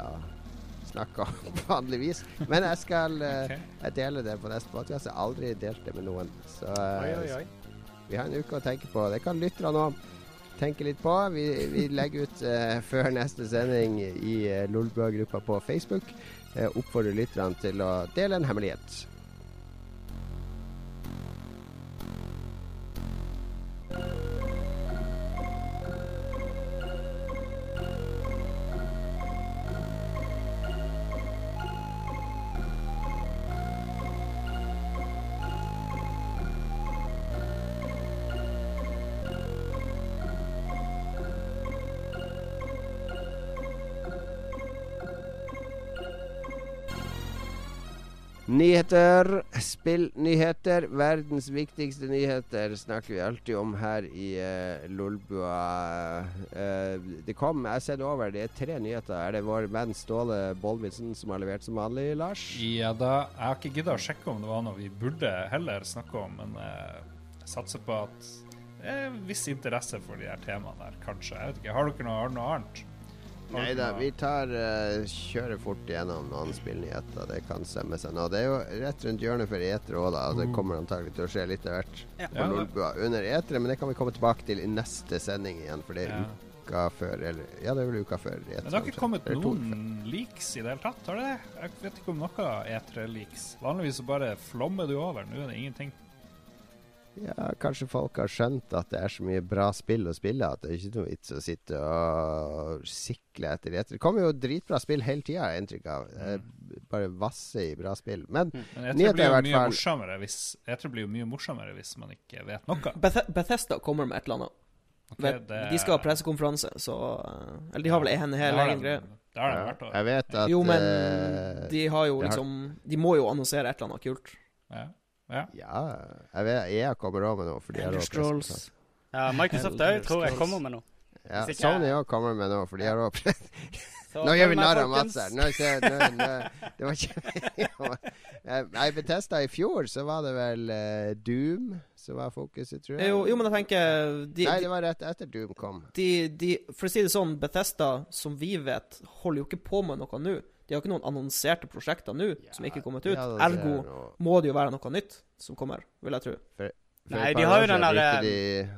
snakke om vanligvis. Men jeg skal okay. Jeg deler det på neste podkast. Jeg har aldri delt det med noen. Så eh, Oi, oi, oi. vi har en uke å tenke på. Det kan lytterne òg tenke litt på. Vi, vi legger ut uh, før neste sending i uh, Lolbua-gruppa på Facebook. Uh, oppfordrer lytterne til å dele en hemmelighet. you Nyheter, spillnyheter. Verdens viktigste nyheter snakker vi alltid om her i uh, Lolbua. Uh, det kom, jeg ser det over, det er tre nyheter. Er det vår venn Ståle Bolvitsen som har levert som vanlig, Lars? Ja da, Jeg har ikke gidda å sjekke om det var noe vi burde heller snakke om, men eh, jeg satser på at det er en viss interesse for de her temaene der, kanskje. Jeg vet ikke, Har dere noe, har dere noe annet? Nei da, vi tar uh, kjører fort gjennom noen spillnyheter. Det kan stemme seg nå. Det er jo rett rundt hjørnet for etere òg, da. Det kommer antagelig til å skje litt av hvert Ja. under etere, men det kan vi komme tilbake til i neste sending igjen, for det er Ja. uka før Eller ja, det er vel uka før etere. Men det har ikke kommet noen leaks i det hele tatt, har det det? Jeg vet ikke om noe E3-leaks. Vanligvis så bare flommer du over. Nå er det ingenting. Ja, kanskje folk har skjønt at det er så mye bra spill å spille at det er ikke noe vits å sitte og sikle etter det Det kommer jo dritbra spill hele tida, har jeg inntrykk av. Det er Bare vasse i bra spill. Men Men jeg, tror det blir jo mye fall. morsommere hvis E3 blir jo mye morsommere hvis man ikke vet noe. Beth Bethesda kommer med et eller annet. Okay, det- De skal ha pressekonferanse, så Eller de har vel en hel egen greie. Det har de hvert vært. jeg vet at Jo, men eh, de har jo liksom De må jo annonsere et eller annet kult. Ja. Ja. Ja, jeg vet EA kommer òg med noe. fordi jeg har Elder Scrolls. Ja, Microsoft òg tror jeg kommer med noe. Ja, Sony òg kommer med noe, for de har òg Nå gjør vi narr av Mats her. Nå, se, nå, nå, det var ikke Nei, Betesta i fjor, så var det vel uh, Doom som var fokuset, tror jeg. Jo, jo, men jeg tenker de, Nei, det var rett etter Doom kom. de, de For å si det sånn, Bethesda, som vi vet, holder jo ikke på med noe nå. De har ikke noen annonserte prosjekter nå som ikke er kommet ut. Ja, er Ergo må det jo være noe nytt som kommer, vil jeg tro. for Nei, de har jo den derre der, de-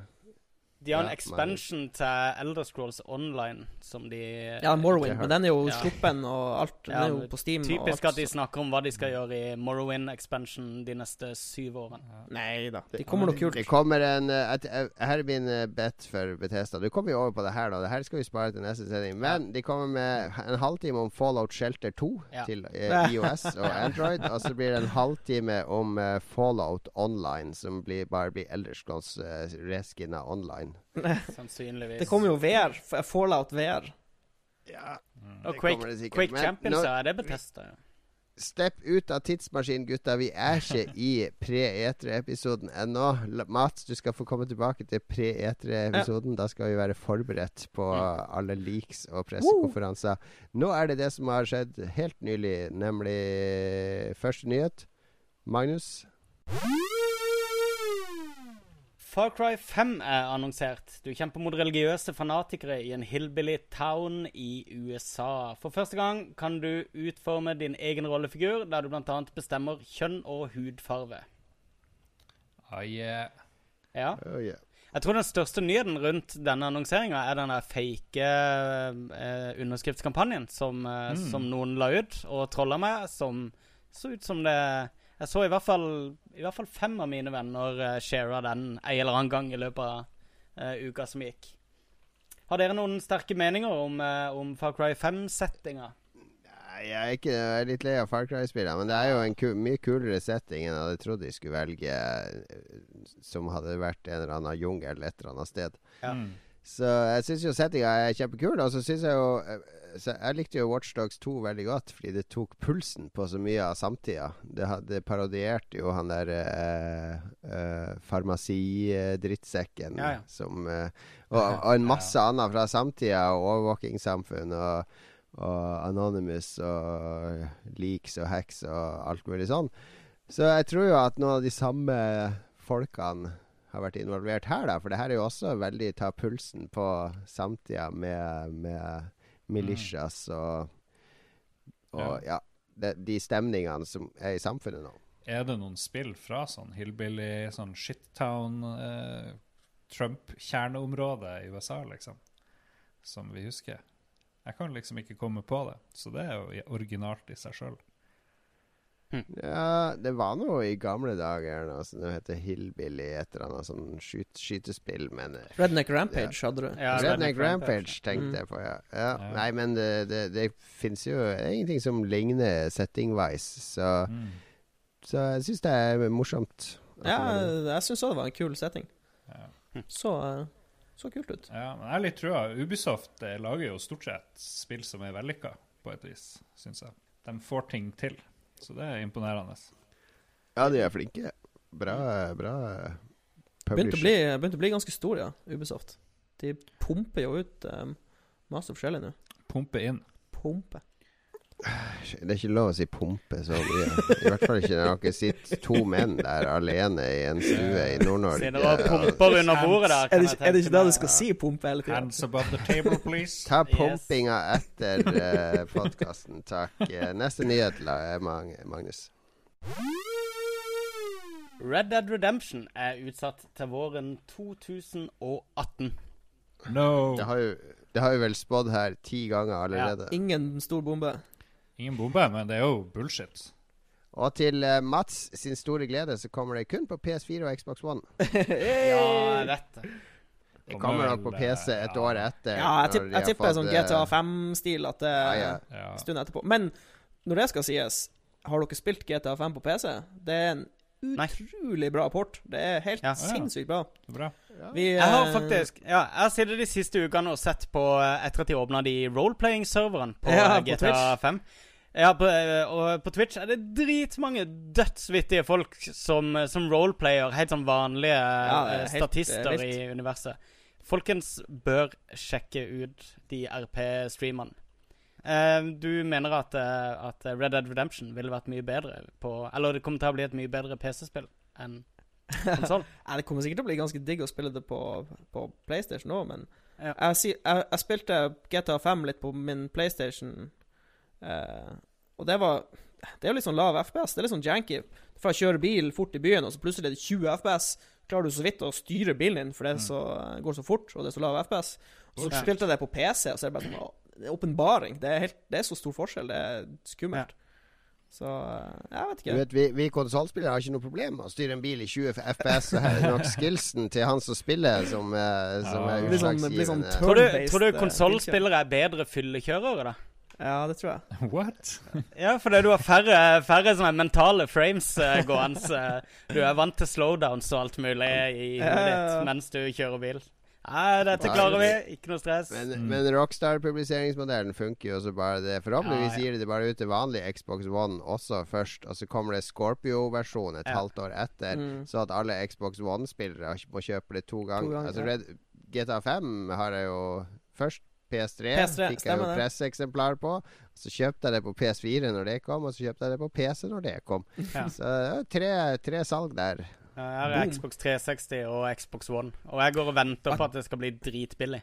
De har en Ja, expansion til Elder Scrolls Online som de Ja, Morrowind, men den er jo Ja. sluppen og alt. Den Ja, er jo på Steam og Typisk alt. at de snakker om hva de skal gjøre i Morrowind expansion de neste syv årene. Nei da. De kommer noe kult. Det kommer en eh, et, eh, Her er min eh, bet for Bethesda. Du kommer jo over på det her da. Det her skal vi spare til neste sending. Men de kommer med en halvtime om Fallout Shelter 2 Ja. til eh, IOS og Android. Og så blir det en halvtime om Fallout Online, som blir, bare blir Elderscrolls uh, reskinna online. Sannsynligvis. Det kommer jo VR. Fallout VR. Ja, Og det Quake, det sikkert. Quake Men Champions, nå- er det Bethesda. Ja. Stepp ut av tidsmaskinen, gutta. Vi er ikke i pre-etre-episoden ennå. La- Mats, du skal få komme tilbake til pre-etre-episoden. Da skal vi være forberedt på alle leaks og pressekonferanser. Nå er det det som har skjedd helt nylig, nemlig første nyhet. Magnus? Far Cry 5 er annonsert. Du kjemper mot religiøse fanatikere i en hillbilly town i USA. For første gang kan du utforme din egen rollefigur, der du bl.a. bestemmer kjønn og hudfarve. Oh, yeah. Ja. Oh, yeah. Jeg tror den største nyheten rundt denne annonseringa er den fake eh, underskriftskampanjen som, eh, Mm. som noen la ut og trolla med, som så ut som det Jeg så i hvert fall, i hvert fall fem av mine venner uh, shara den en eller annen gang i løpet av uh, uka som gikk. Har dere noen sterke meninger om, uh, om Far Cry 5-settinga? Nei, Jeg er, ikke, jeg er litt lei av Far Cry-spillene, men det er jo en ku mye kulere setting enn jeg hadde trodd de skulle velge, eh, som hadde vært en eller annen jungel et eller annet sted. Ja. Så jeg syns jo settinga er kjempekul. Og så syns jeg jo eh, Jeg likte jo Watchdogs 2 veldig godt, fordi det tok pulsen på så mye av samtida. Det, det parodierte jo han der eh, eh, farmasidrittsekken Ja, ja. som eh, og, og en masse annet fra samtida, og overvåkingssamfunn og, og Anonymous og Leaks og Hacks og alt mulig sånn. Så jeg tror jo at noen av de samme folkene har vært involvert her, da. For det her er jo også veldig ta pulsen på samtida med, med militias og, og ja. de, de stemningene som er i samfunnet nå. Er det noen spill fra sånn hillbilly, sånn shittown, eh, Trump-kjerneområde i USA, liksom, som vi husker? Jeg kan liksom ikke komme på det, så det er jo originalt i seg sjøl. Ja, det var noe i gamle dager noe som heter Hillbilly, et eller annet sånn skyt, skytespill, men eh, Redneck Rampage hadde du. Ja, Redneck Redneck Rampage Rampage, tenkte Mm. jeg på, ja. ja. Ja. Nei, men det, det, det fins jo ingenting som ligner setting-wise, så, Mm. så jeg syns det er morsomt. Ja, jeg syns òg det var en kul setting. Ja. Så, eh, så kult ut. Ja, men jeg har litt trua. Ubisoft eh, lager jo stort sett spill som er vellykka, på et vis, syns jeg. De får ting til, så det er imponerende. ja, de er flinke. Bra, bra Begynte å, publisher. bli, begynte å bli ganske stor, ja, Ubisoft. De pumper jo ut um, masse forskjellig nå. Pumpe inn. Pumpe. Det er ikke lov å si pumpe så mye. I hvert fall ikke når dere sitter to menn der alene i en stue i Nord-Norge. Pumper under bordet der. Er kan det, ikke- er det ikke det du skal si, pumpe hele tida? Hands above the table, please. Ta pumpinga etter uh, podkasten, takk. Eh, neste nyhet, la- Magnus. Red Dead Redemption er utsatt til våren 2018. No. Det har jo, det har jo vel spådd her ti ganger allerede. Ingen stor bombe. Ingen bombe, men det er jo bullshit. Og til eh, Mats sin store glede så kommer det kun på PS4 og Xbox One. Ja, vet det. Det kommer nok på PC et ja. år etter. Ja, jeg, tipp, jeg tipper fått, sånn eh, GTA 5-stil at det Ja, er ja. Ja. en stund etterpå. Men når det skal sies, har dere spilt GTA 5 på PC? Det er en. Utrolig bra port. Det er helt Ja. sinnssykt bra. Bra. Vi, Jeg har eh, faktisk Ja, jeg har sittet de siste ukene og sett på eh, etter at de åpna de roleplaying-serveren på Ja, GTA Twitch. 5. Ja, på, eh, og på Twitch er det dritmange dødsvittige folk som, som roleplayer. Helt sånn vanlige Ja, helt, statister eh, i universet. Folkens bør sjekke ut de RP-streamene. Eh, du mener at, eh, at Red Dead Redemption ville vært mye bedre på Eller det kommer til å bli et mye bedre PC-spill enn konsoll? Det kommer sikkert til å bli ganske digg å spille det på, på PlayStation òg, men Ja. jeg, jeg, jeg spilte GTA 5 litt på min PlayStation uh, og det var Det er jo litt sånn lav FPS. Det er litt sånn janky. Fra å kjøre bil fort i byen, og så plutselig er det 20 FPS, klarer du så vidt å styre bilen din, for det er så, går så fort, og det er så lav FPS. Og så spilte jeg det på PC, og så er det bare sånn åpenbaring. Det er, helt, det er så stor forskjell. Det er skummelt. Så eh, jeg vet Du ikke. vet, Vi, vi konsollspillere har ikke noe problem med å styre en bil i 20 FPS. Så her er nok skillsen til han som spiller, som, er- som er Ja. Det blir sånn- sånn. Tror du, tror du eh, konsollspillere er bedre fyllekjørere, da? Ja, det tror jeg. What? Ja, fordi du har færre, færre sånne mentale frames uh, gående. eh, du er vant til slowdowns og alt mulig i hodet ja, ja. ditt mens du kjører bil. Nei, dette klarer vi. Ikke noe stress. Men, men Rockstar-publiseringsmodellen funker jo så bare det. Forhåpentligvis Ja, ja. gir de det bare ut til vanlig Xbox One også først, og så kommer det Scorpio-versjon et Ja. halvt år etter, Mm. så at alle Xbox One-spillere må kjøpe det to ganger. ganger, altså. Red, GTA 5 har jeg jo først PS3, PS3, fikk jeg jo presseeksemplar på. Så kjøpte jeg det på PS4 når det kom, og så kjøpte jeg det på PC når det kom. Ja. Så tre, tre salg der. Ja, Her er Boom. Xbox 360 og Xbox One. Og jeg går og venter på at det skal bli dritbillig.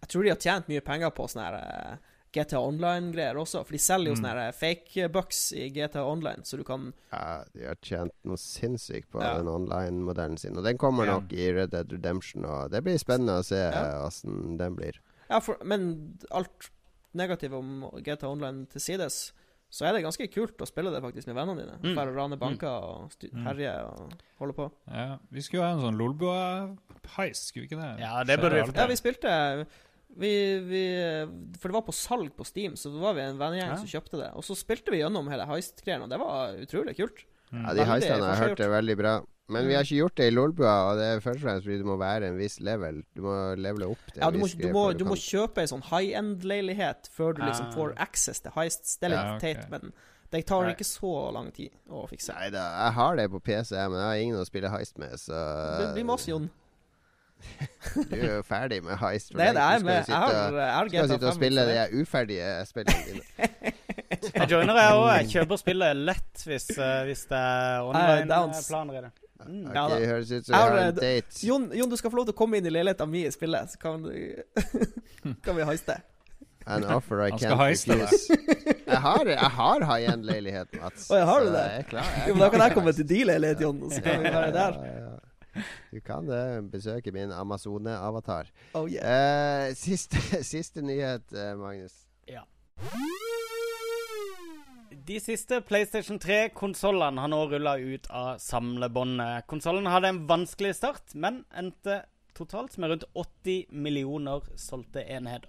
Jeg tror de har tjent mye penger på sånne her eh, GTA Online-greier også, for de selger jo Mm. sånne eh, fake bucks i GTA Online, så du kan Ja, de har tjent noe sinnssykt på Ja. den online-modellen sin. Og den kommer Ja. nok i Red Dead Redemption, og det blir spennende å se Ja. den blir. Ja, for, men alt negativt om GTA Online til sides, så er det ganske kult å spille det faktisk med vennene dine. Mm. Bare rane banker og Mm. herje og holde på. Ja, vi skulle jo ha en sånn Lolbua-heist, skulle vi ikke det? Ja, det burde vi Ja, vi spilte vi, vi, For det var på salg på Steam, så da var vi en vennegjeng Ja. som kjøpte det. Og så spilte vi gjennom hele heist-greiene, og det var utrolig kult. Mm. Ja, de heistene har jeg hørt er veldig bra. Men vi har ikke gjort det i Lolbua, og det er først og fremst fordi du må være en viss level. Du må levele opp til Ja, en du må, viss du greie må, du må kjøpe ei sånn high end-leilighet før du liksom Ah. får access til highest. Det er litt Ja, okay. teit, men det tar Nei. ikke så lang tid å fikse. Nei da, jeg har det på PC, men jeg har ingen å spille heist med, så Det blir med oss, Jon. Du er jo ferdig med heist. for Det er det jeg Du er med. Jeg har, GTA 5. Du skal sitte og spille de uferdige spillene dine. Jeg joiner jeg òg. Jeg kjøper spillet lett hvis, eh, hvis det er online-planer i det. Mm. Ok, Ja da. høres ut som vi har, eh, en date. Jon, Jon, du skal få lov til å komme inn i leiligheten min i spillet, så kan, du, kan vi heiste. An offer I can't refuse. Jeg har, jeg har high-end-leilighet, Mats. Å, jeg har du det? Jeg er klar, jeg er Jo, men da kan jeg komme til din leilighet, Jon, så kan vi være der. Ja, ja, ja. Du kan det. Besøke min Amazone-avatar. Oh yeah. Eh, siste, siste nyhet, Magnus. Magnus. De siste PlayStation 3-konsollene har nå rulla ut av samlebåndet. Konsollen hadde en vanskelig start, men endte totalt med rundt 80 millioner solgte enheter.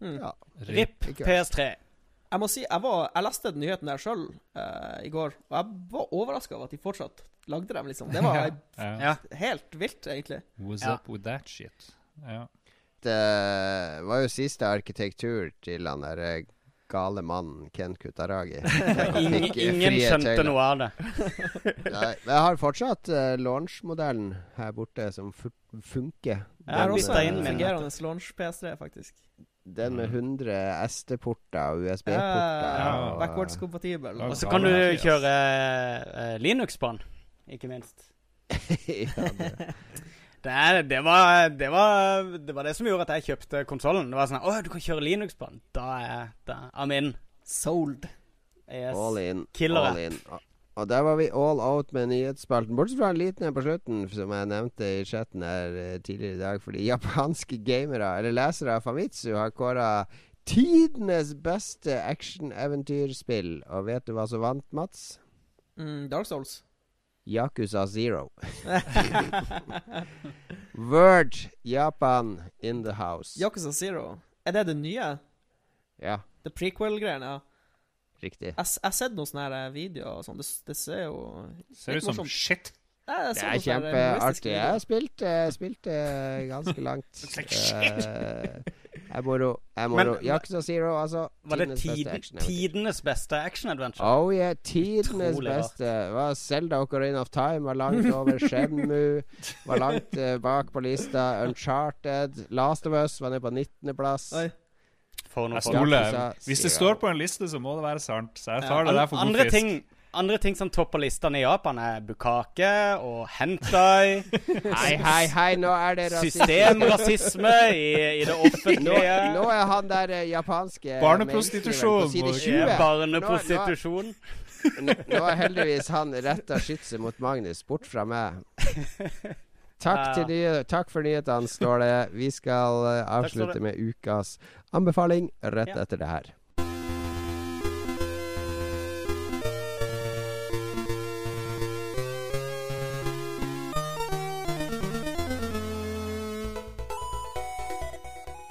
Mm. Ja. RIP Ikke. PS3. Jeg må si, jeg, var, jeg leste den nyheten der sjøl i går, og jeg var overraska over at de fortsatt lagde dem, liksom. Det var Ja. Ja. helt vilt, egentlig. What's Ja. up with that shit? Ja. Det var jo siste arkitektur til han der eh, gale mannen Ken Kutaragi. Ingen, eh, ingen skjønte tøyler. noe av det. Nei, jeg har fortsatt uh, launch-modellen her borte som fu funker. Jeg har Ja, også en fungerende launch PS3, faktisk. Den med 100 SD-porter og USB-porter. Ja. og- backwards kompatibel. Og så kan du kjøre uh, Linux på den, ikke minst. ja, det. Det, er, det, var, det, var, det var det som gjorde at jeg kjøpte konsollen. Det var sånn Å, du kan kjøre Linux på den. Da er da, I'm in. Sold. Yes. All in. Killer All in. Og- Og der var vi all out med nyhetsspalten. Bortsett fra en liten en på slutten, som jeg nevnte i chatten her eh, tidligere i dag. Fordi japanske gamere, eller lesere av Famitsu, har kåra tidenes beste action-eventyrspill. Og vet du hva som vant, Mats? Mm, Dark Souls. Yakuza Zero. Word Japan in the house. Yakuza Zero. Er det det nye? Ja, Det prequel-greiene? Ja. riktig. Jeg har sett noen sånne eh, videoer og sånn. Det, det ser jo Ser ut som morsomt. shit. Nei, Det så er kjempeartig. Jeg har spilt, uh, spilt uh, ganske langt. Looks like shit. Eh, er moro. Er Men- moro. Yakuza Zero, altså. Var det tidenes beste tidenes beste action-adventure? Oh yeah, tidenes Utrolig beste. Var Zelda Ocarina of Time var langt over. Shenmue var langt uh, bak på lista. Uncharted. Last of Us var nede på 19.-plass. Oi. For noe Jeg folk. Hvis det står på en liste, så må det være sant. Så jeg Ja, tar det der for god andre fisk. ting, andre ting som topper listene i Japan, er bukake og hentai. Hei, hei, hei, nå er det rasisme. Systemrasisme i, i det offentlige. nå er han der eh, japanske Barneprostitusjon på side 20. Ja, Barneprostitusjon. Nå, nå har heldigvis han retta skytset mot Magnus bort fra meg. Takk, til nye, takk for nyhetene, Ståle. Vi skal eh, avslutte med ukas anbefaling rett etter det her.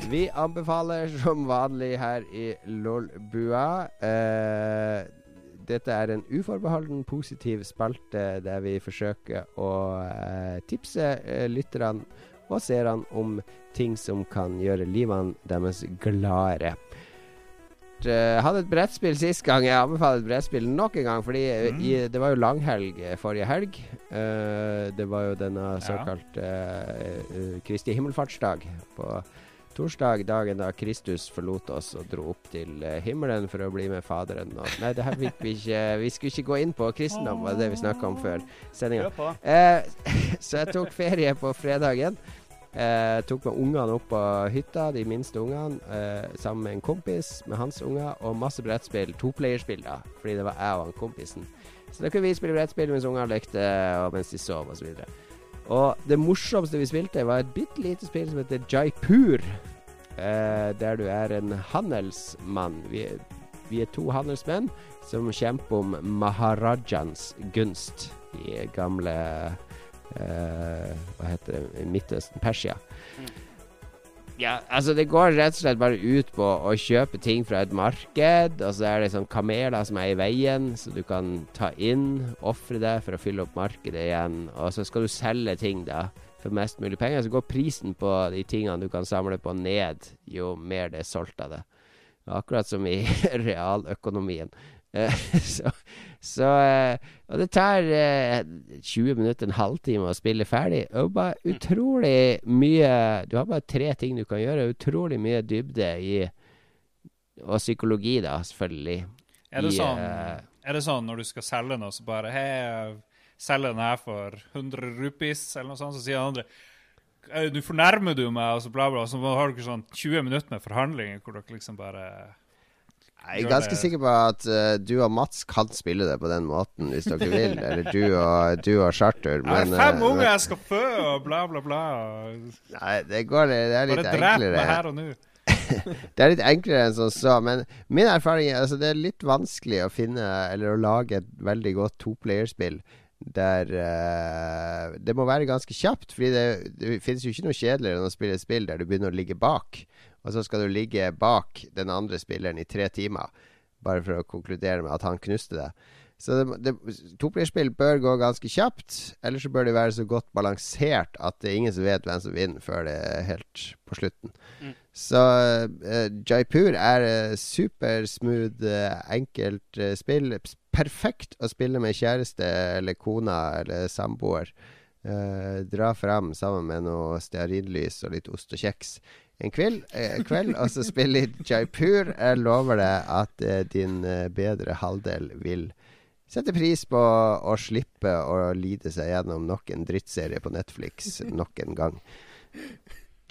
Vi anbefaler som vanlig her i Lolbua. Eh, dette er en uforbeholden positiv spalte der vi forsøker å eh, tipse eh, lytterne og seerne om ting som kan gjøre livene deres gladere. Jeg hadde et brettspill sist gang. Jeg anbefaler et brettspill nok en gang, fordi eh, Mm. i, det var jo langhelg eh, forrige helg. Uh, det var jo denne såkalte såkalt eh, eh, Kristi himmelfartsdag på torsdag, dagen da Kristus forlot oss og dro opp til eh, himmelen for å bli med Faderen. Og, nei, det her fikk vi ikke Vi skulle ikke gå inn på kristendom, var det vi snakka om før sendinga. Eh, så jeg tok ferie på fredagen. Eh, tok med ungene opp på hytta, de minste ungene, eh, sammen med en kompis med hans unger, og masse brettspill. Toplayerspill, da, fordi det var jeg og han kompisen. Så da kunne vi spille brettspill mens ungene lekte, og mens de sov, osv. Og det morsomste vi spilte, var et bitte lite spill som heter Jaipur. Eh, der du er en handelsmann. Vi, vi er to handelsmenn som kjemper om Maharajans gunst i gamle eh, Hva heter det? Midtøsten? Persia. Ja, altså det går rett og slett bare ut på å kjøpe ting fra et marked, og så er det sånn kameler som er i veien, så du kan ta inn, ofre det for å fylle opp markedet igjen, og så skal du selge ting da for mest mulig penger, så går prisen på de tingene du kan samle på ned jo mer det er solgt av det. Akkurat som i realøkonomien. Eh, så, så eh, Og det tar eh, 20 minutter, en halvtime å spille ferdig. Og bare utrolig mye Du har bare tre ting du kan gjøre. Utrolig mye dybde i Og psykologi, da, selvfølgelig. Er det, i, sånn, eh, er det sånn når du skal selge noe, så bare Hei, selger den her for 100 rupees, eller noe sånt, så sier den andre «Eh, Nå fornærmer du meg, og så bla, bla. Så har dere sånn 20 minutter med forhandlinger hvor dere liksom bare Jeg er ganske sikker på at uh, du og Mats kan spille det på den måten, hvis dere vil. Eller du og, du og Charter. Jeg har fem eh, unger jeg skal fø, og bla, bla, bla. Nei, det går Det er litt Bare drep enklere. meg her og nå. Det er litt enklere enn som så, men min erfaring er altså det er litt vanskelig å finne eller å lage et veldig godt toplayerspill der uh, Det må være ganske kjapt, Fordi det, det finnes jo ikke noe kjedeligere enn å spille et spill der du begynner å ligge bak, og så skal du ligge bak den andre spilleren i tre timer, bare for å konkludere med at han knuste det. Så toplayerspill bør gå ganske kjapt, ellers så bør det være så godt balansert at det er ingen som vet hvem som vinner før det er helt på slutten. Så uh, Jaipur er uh, supersmooth, uh, enkelt uh, spill. Perfekt å spille med kjæreste eller kona eller samboer. Eh, dra fram sammen med noe stearinlys og litt ost og kjeks en kveld, eh, kveld og så spille litt Jaipur. Jeg lover deg at eh, din eh, bedre halvdel vil sette pris på å slippe å lide seg gjennom nok en drittserie på Netflix nok en gang.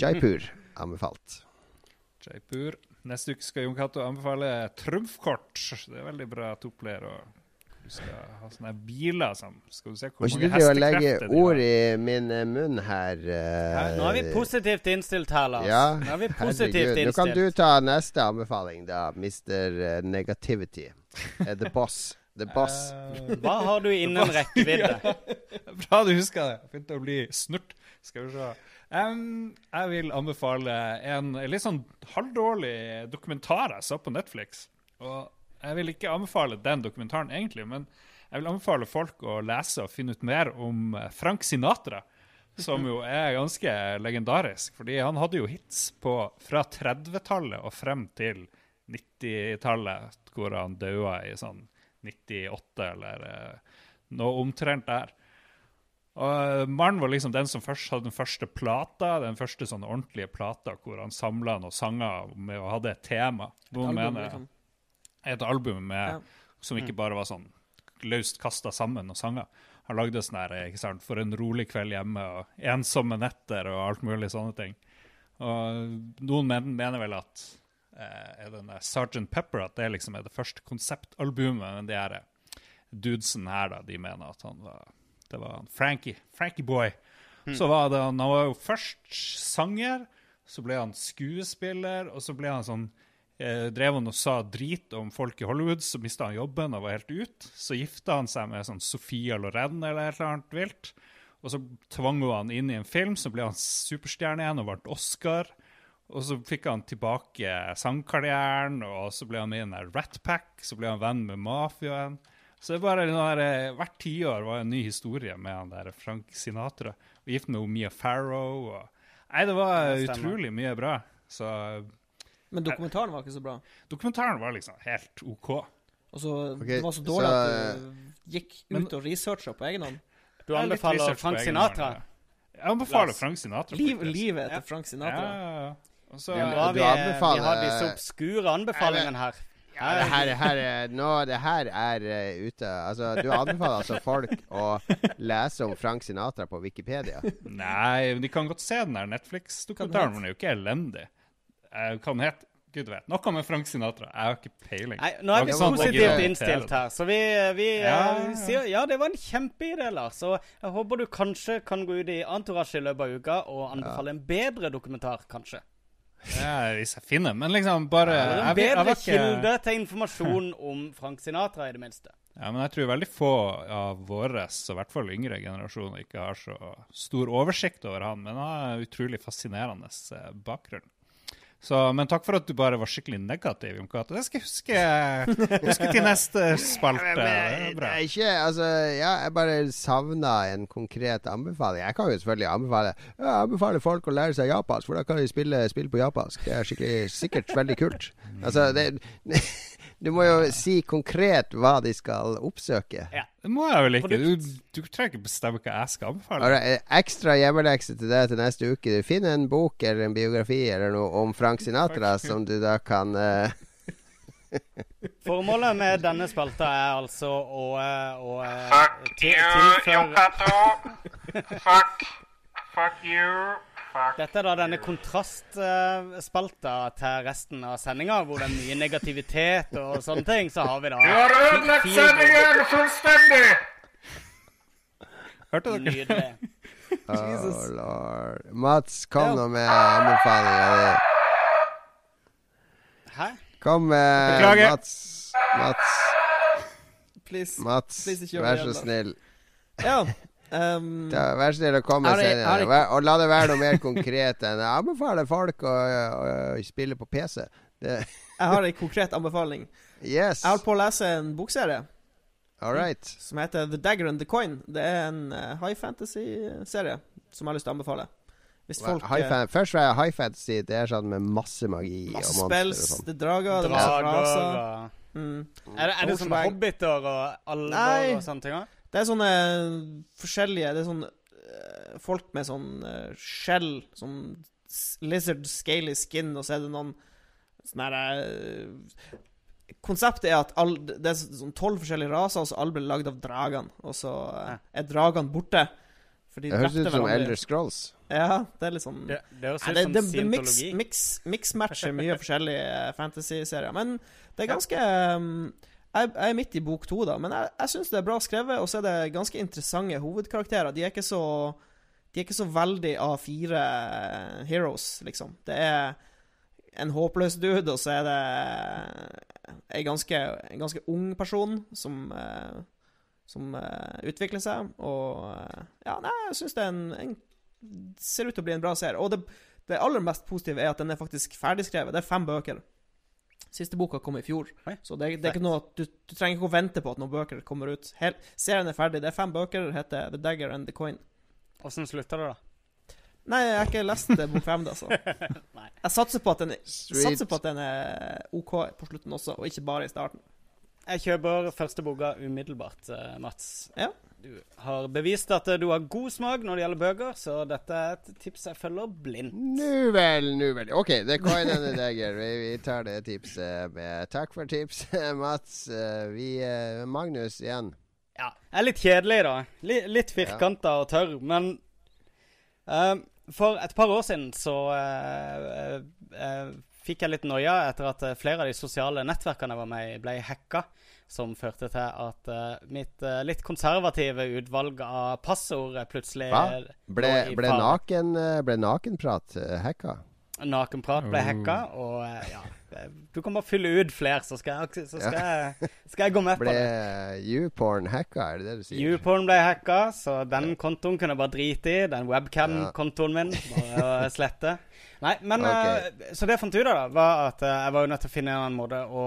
Jaipur anbefalt. Jaipur. Neste uke skal Jon Cato anbefale trumfkort. Det er veldig bra toppler å Du skal ha sånne biler som Skal du se hvor Må ikke de du drive og legge ord i min eh, munn her? eh, Nå er vi positivt innstilt her, Lars. Ja, Nå er vi positivt herregud. Nå kan du ta neste anbefaling, da, Mr. eh, Negativity. Eh, the Boss. The bass. Uh, Hva har du innen rekkevidde? Bra du husker det. Fint å bli snurt. Skal vi se. Um, jeg vil anbefale en litt sånn halvdårlig dokumentar jeg så på Netflix. Og jeg vil ikke anbefale den dokumentaren egentlig, men jeg vil anbefale folk å lese og finne ut mer om eh, Frank Sinatra. Som jo er ganske legendarisk, fordi han hadde jo hits på fra 30-tallet og frem til 90-tallet, hvor han daua i sånn 98 eller eh, noe omtrent der. Og Mannen var liksom den som først hadde den første plata, den første sånn ordentlige plata hvor han samla noen sanger med og hadde et tema. Et album, mener liksom. Et album med, Ja. som ikke bare var sånn løst kasta sammen og sanger. Han lagde sånn her, ikke sant, For en rolig kveld hjemme og ensomme netter og alt mulig sånne ting. Og noen mener vel at er den der Sgt. Pepper at det liksom er det første konseptalbumet, men de her dudesen her, da, de mener at han var det var han Frankie. Frankie Boy. Så var det han, han var jo først sanger, så ble han skuespiller, og så ble han sånn eh, Drev han og sa drit om folk i Hollywood, så mista han jobben og var helt ut. Så gifta han seg med sånn Sofia Loren eller et eller annet vilt. Og så tvang hun han inn i en film, så ble han superstjerne igjen og vant Oscar. Og så fikk han tilbake sangkarrieren, og så ble han med i den der Rat Pack. Så ble han venn med mafiaen. Så det er bare der, eh, Hvert tiår var en ny historie med han der Frank Sinatra. Og gift med Mia Farrow. Og, nei, det var det utrolig mye bra. Så Men dokumentaren var ikke så bra. dokumentaren var liksom helt OK. Og så okay, Det var så dårlig så, at du gikk men- ut og researcha på egen hånd. Du anbefaler Frank Sinatra. hånd, ja. Jeg anbefaler Frank Sinatra. Liv, livet Ja. Frank Sinatra. Ja, ja, ja. Og så, ja, er vi, er, vi har disse obskure anbefalingene her. Ja, det her, her er, nå, det her er uh, ute Altså, du anbefaler altså folk å lese om Frank Sinatra på Wikipedia. Nei, men de kan godt se den der Netflix-dokumentaren, den er jo ikke elendig. Uh, kan het Gud vet. Noe med Frank Sinatra. Jeg har ikke peiling. Nei, nå er vi positivt innstilt her, så vi, vi Ja, eh, ja, vi, sier ja, det var en kjempeidé, Lars. Og jeg håper du kanskje kan gå ut i Entourage i løpet av uka og anbefale en bedre dokumentar, kanskje. Ja, hvis jeg finner Men liksom bare en jeg, vet- jeg bedre ikke- kilde til informasjon om Frank Sinatra, i det minste. Ja, men jeg tror veldig få av våre, og i hvert fall yngre generasjoner, ikke har så stor oversikt over han. Men han har utrolig fascinerende eh, bakgrunn. Så, men takk for at du bare var skikkelig negativ, Jon Cato. Det skal jeg huske, huske til neste spalte. Det bra. ikke Altså, ja, jeg bare savna en konkret anbefaling. Jeg kan jo selvfølgelig anbefale jeg anbefaler folk å lære seg japansk, for da kan de spille, spille på japansk. Det er skikkelig, sikkert veldig kult. Altså, det, du må jo si konkret hva de skal oppsøke. Ja. Det må jeg vel ikke. Du, du trenger ikke bestemme hva jeg skal anbefale. Alright, eh, ekstra hjemmelekse til deg til neste uke. Du finner en bok eller en biografi eller noe om Frank Sinatra som du da kan uh... Formålet med denne spalta er altså å, eh, å Fuck til- you, Yokato. Fuck. Fuck you. Dette er da denne kontrastspalta til resten av sendinga, hvor det er mye negativitet og sånne ting. Så har vi da Du har ødelagt sendingen fullstendig! Hørte dere? Nydelig. Oh lord. Mats, kom nå med anbefalinger. Hæ? Kom med Beklager. Mats. Mats. Please. Mats, Please, vær så snill. Ja. Um, Da, vær så snill å komme senere. Vær- Og la det være noe mer konkret enn Jeg anbefaler folk å, å, å spille på PC. Det, jeg har en konkret anbefaling. yes. Jeg holder på å lese en bokserie All right. som heter The Dagger and the Coin. Det er en uh, high fantasy-serie som jeg har lyst til å anbefale. Hvis folk High eh, fan, først var jeg high fantasy. Det er sånn med masse magi Masse og monster og sånn. det er drager, det er raser. Mm. Er det, er det sånn hobbiter og alver og sånne ting? også? Det er sånne forskjellige Det er sånn eh, folk med sånn eh, skjell, sånn lizard scaly skin, og så er det noen sånne her eh, Konseptet er at all, det er sånn tolv forskjellige raser, og så alle ble lagd av dragene. Og så eh, er dragene borte. For de Det høres ut som. Elder Scrolls. Ja, det er litt sånn Det, det høres ut det, som det, det mix, mix, mix-matcher mye forskjellige eh, fantasy-serier. Men det er ganske um, jeg, er midt i bok to, da, men jeg, jeg syns det er bra skrevet. Og så er det ganske interessante hovedkarakterer. De er ikke så De er ikke så veldig A4 heroes, liksom. Det er en håpløs dude, og så er det en ganske, en ganske ung person som eh, Som eh, utvikler seg. Og eh, Ja, nei, jeg syns det en, en ser ut til å bli en bra serie. Og det, det aller mest positive er at den er faktisk ferdigskrevet. Det er fem bøker. Siste boka kom i fjor, Oi, så det, det er ikke noe at du, du trenger ikke å vente på at noen bøker kommer ut. Hel, serien er ferdig. Det er fem bøker. Det heter The Dagger and the Coin. Åssen slutter det, da? Nei, jeg har ikke lest bok fem, da, så. Nei. Jeg satser på den er, satser på at den er OK på slutten også, og ikke bare i starten. Jeg kjøper første boka umiddelbart, eh, Mats. Ja. Du har bevist at eh, du har god smak når det gjelder bøker, så dette er et tips jeg følger blindt. Nu vel, nu vel. OK, det er and the Dagger. Vi, tar det tipset med Takk for tipset, Mats. Eh, Vi eh, Magnus igjen. Ja, Jeg er litt kjedelig, da. Litt, litt firkanta og tørr, men eh, For et par år siden så uh, uh, fikk jeg litt noia etter at flere av de sosiale nettverkene jeg var med i, ble hacka. Som førte til at uh, mitt uh, litt konservative utvalg av passord eh, plutselig Hva? Ble, ble, naken, ble nakenprat hacka? Nakenprat ble Oh. hacka, og ja Du kan bare fylle ut flere, så skal jeg, så skal jeg, skal jeg gå med på Ble det. YouPorn hacka, er det det du sier? YouPorn ble hacka, så den kontoen kunne jeg bare drite i. Den webcam-kontoen min. Bare slette. Nei, men okay. Så det jeg fant ut av, da, var at jeg var jo nødt til å finne en annen måte å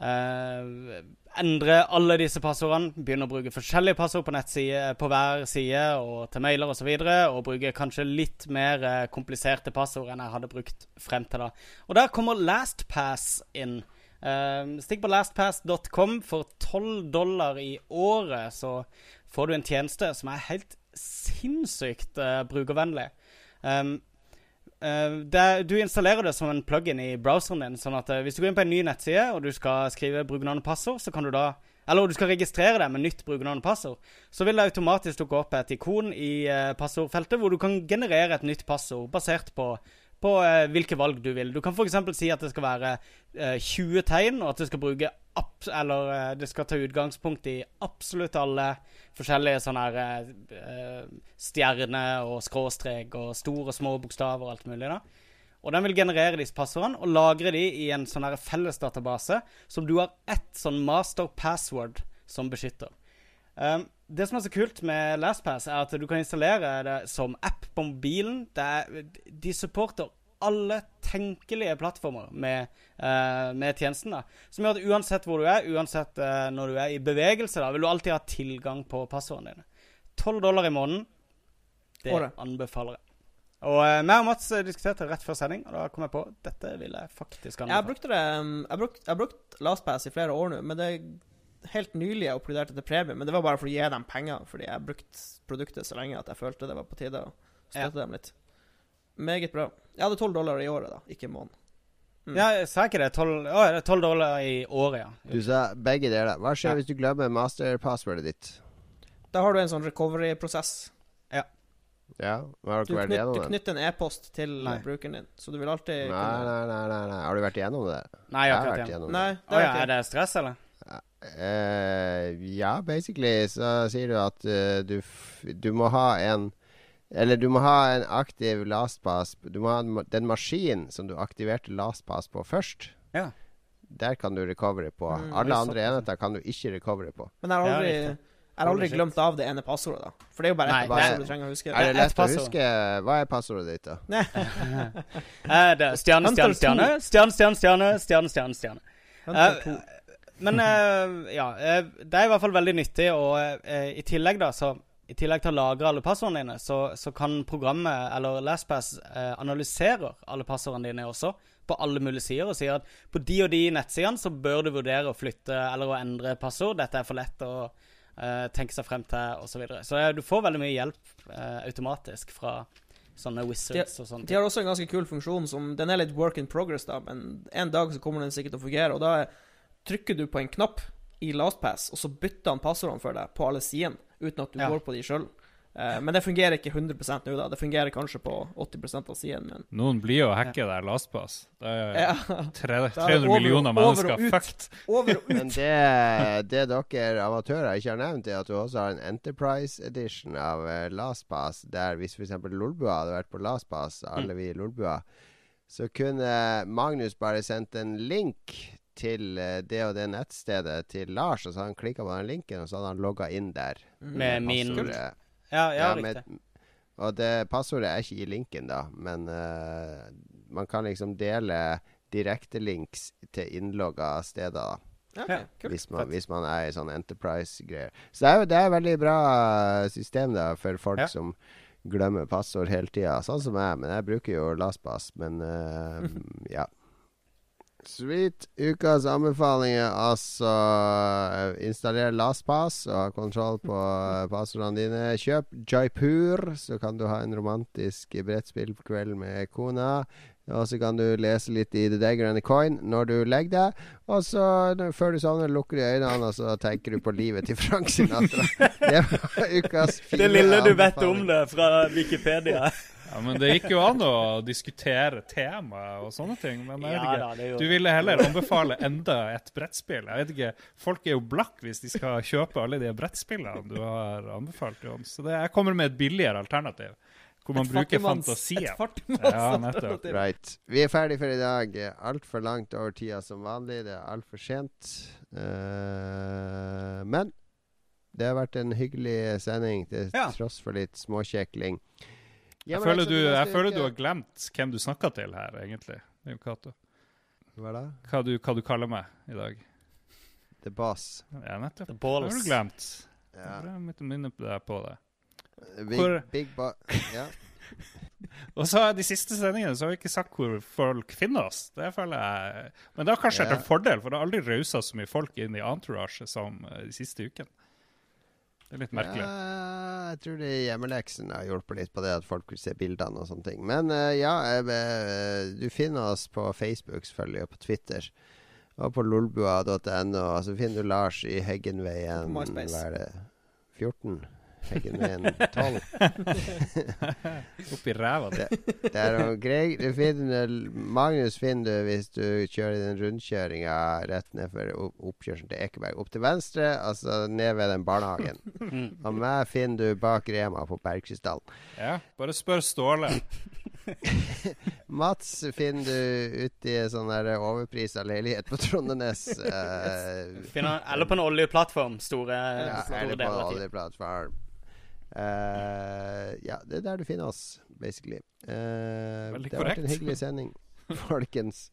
eh, endre alle disse passordene. Begynne å bruke forskjellige passord på på hver side og til mailer osv. Og, så videre, og bruke kanskje litt mer eh, kompliserte passord enn jeg hadde brukt frem til da. Og der kommer LastPass inn. Uh, stikk på lastpass.com. For 12 dollar i året så får du en tjeneste som er helt sinnssykt eh, brukervennlig. Um, eh, det, du installerer det som en plug-in i browseren din. Sånn at eh, hvis du går inn på en ny nettside og du skal skrive brukernavn og passord, så kan du da eller du skal registrere deg med nytt brukernavn og passord, så vil det automatisk dukke opp et ikon i eh, passordfeltet hvor du kan generere et nytt passord basert på, på eh, hvilke valg du vil. Du kan f.eks. si at det skal være eh, 20 tegn, og at du skal bruke eller eh, det skal ta utgangspunkt i absolutt alle forskjellige sånne her uh, eh, stjerner og skråstrek og store og små bokstaver og alt mulig. da. Og den vil generere disse passordene og lagre de i en sånn fellesdatabase som du har ett sånn master password som beskytter. Um, det som er så kult med LastPass, er at du kan installere det som app på mobilen. Er, de supporter alle tenkelige plattformer med, uh, med tjenesten. da Som gjør at uansett hvor du er, uansett uh, når du er i bevegelse, da vil du alltid ha tilgang på passordene dine. 12 dollar i måneden. Det Året. anbefaler jeg. Og uh, meg og Mats diskuterte rett før sending, og da kom jeg på dette vil jeg faktisk Jeg har anbefale. det um, Jeg har brukt, jeg LastPass i flere år nå, men det er helt nylig jeg oppgraderte til premie. Men det var bare for å gi dem penger, fordi jeg har brukt produktet så lenge at jeg følte det var på tide å støtte dem litt. Meget bra. Jeg hadde 12 dollar i året, da, ikke i måneden. Mm. Ja, jeg sa ikke det? 12, å, det 12 dollar i året, ja. Du sa begge deler. Hva skjer Ja. hvis du glemmer masterpasswordet ditt? Da har du en sånn recovery-prosess. Ja, ja. har Du, dere vært knyt, igjennom du knytter en e-post til Nei. brukeren din, så du vil alltid Nei, nei, nei, nei, nei. Har du vært igjennom det? Nei, Jeg har ikke vært igjennom Nei, det. det Å er ja, er det stress, eller? Uh, ja, basically så sier du at uh, du, f du må ha en Eller du må ha en aktiv lastpass Du må ha den maskinen som du aktiverte lastpass på først. Ja. Der kan du recovery på. Mm, Alle andre såpass. enheter kan du ikke recovery på. Men jeg har aldri, jeg har aldri glemt av det ene passordet, da. For det er jo bare ett passord du trenger å huske. Er det ett lett å huske? Hva er passordet ditt, da? Eh, det er stjerne, stjerne, stjerne, stjerne, stjerne, stjerne, stjerne, stjerne, stjerne. Eh, to. Men eh, ja, eh, det er i hvert fall veldig nyttig, og eh, i tillegg da, så i tillegg til å lagre alle passordene dine, så, så kan programmet, eller LastPass, eh, analyserer alle passordene dine også, på alle mulige sider, og sier at på de og de nettsidene så bør du vurdere å flytte eller å endre passord. Dette er for lett å eh, tenke seg frem til, osv. Så, videre. så eh, du får veldig mye hjelp eh, automatisk fra sånne wizards og sånne De har også en ganske kul funksjon som Den er litt work in progress, da, men en dag så kommer den sikkert til å fungere. Og da er- trykker du på en knapp i LastPass, og så bytter han passordene for deg på alle sidene, uten at du Ja. går på de sjøl. men det fungerer ikke 100 nå, da. Det fungerer kanskje på 80% av siden. men Noen blir jo hacke der lastpass. Det er ja. tre, Da er det 300 over- millioner over og mennesker ut. fucked. Over og Men det, det dere amatører ikke har nevnt, er at du også har en Enterprise edition av eh, LastPass, der hvis f.eks. Lolbua hadde vært på LastPass, alle vi i Lolbua, så kunne Magnus bare sendt en link til eh, det og det nettstedet til Lars, og så hadde han klikka på den linken, og så hadde han logga inn der. Med min Passordet- Ja, ja, ja, med- riktig. Og det passordet er ikke i linken, da, men uh, man kan liksom dele direktelinks til innlogga steder. da Okay, hvis man, hvis man er i sånn Enterprise-greier. Så det er, jo- det er veldig bra system da for folk Ja. som glemmer passord hele tida. Sånn som jeg, men jeg bruker jo LastPass. Men uh, ja. Sweet. Ukas anbefalinger, altså eh, Installer LastPass og ha kontroll på eh, passordene dine. Kjøp Jaipur, så kan du ha en romantisk brettspillkveld med kona. Og så kan du lese litt i The Dagger and the Coin når du legger deg. Og så før du sovner, lukker du øynene, og så tenker du på livet til Frank Sinatra. Det var ukas anbefaling. Det lille du vet om det fra Wikipedia. Ja, men Det gikk jo an å diskutere tema og sånne ting. Men jeg vet ikke. Du ville heller anbefale enda et brettspill. Jeg vet ikke, Folk er jo blakk hvis de skal kjøpe alle de brettspillene du har anbefalt. Jon. Så det, jeg kommer med et billigere alternativ, hvor man Et bruker fantasien. et fattigmanns- Ja. Right. Vi er ferdig for i dag. Altfor langt over tida som vanlig. Det er altfor sent. Uh, men det har vært en hyggelig sending, til Ja. tross for litt småkjekling. Jeg Hjemmelekse føler, du, jeg føler du har glemt hvem du snakker til her, egentlig. Cato. Hva da? Hva du, hva du kaller meg i dag. The Boss. Ja, nettopp. The Det har du glemt. Ja. Jeg måtte minne deg på det. Big, Hvor- big ba... ja. Og så de siste sendingene så har vi ikke sagt hvor folk finner oss. Det føler jeg Men det har kanskje vært Ja. en fordel, for det har aldri rausa så mye folk inn i Entourage som eh, de siste ukene. Det er litt merkelig. Ja, jeg tror det hjemmeleksen har hjulpet litt på det, at folk vil se bildene og sånne ting. Men eh, ja, eh, du finner oss på Facebook selvfølgelig, og på Twitter. Og på lolbua.no. Og så finner du Lars i Heggenveien På MySpace. Hva er det? 14? Heggenveien 12? Oppi ræva di. Det er noe Greg, du finner, Magnus finner du hvis du kjører den rundkjøringa rett ned for oppkjørselen til Ekeberg. Opp til venstre, altså ned ved den barnehagen. Og meg finner du bak Rema på Bergkrystall. Ja, bare spør Ståle. Mats finner du uti i en sånn overprisa leilighet på Trondenes. Uh, Finner, eller på en oljeplattform. Store, ja, store eller på deler av tiden. oljeplattform. Eh, ja, det er der du finner oss, basically. Uh, det har vært en hyggelig sending, folkens.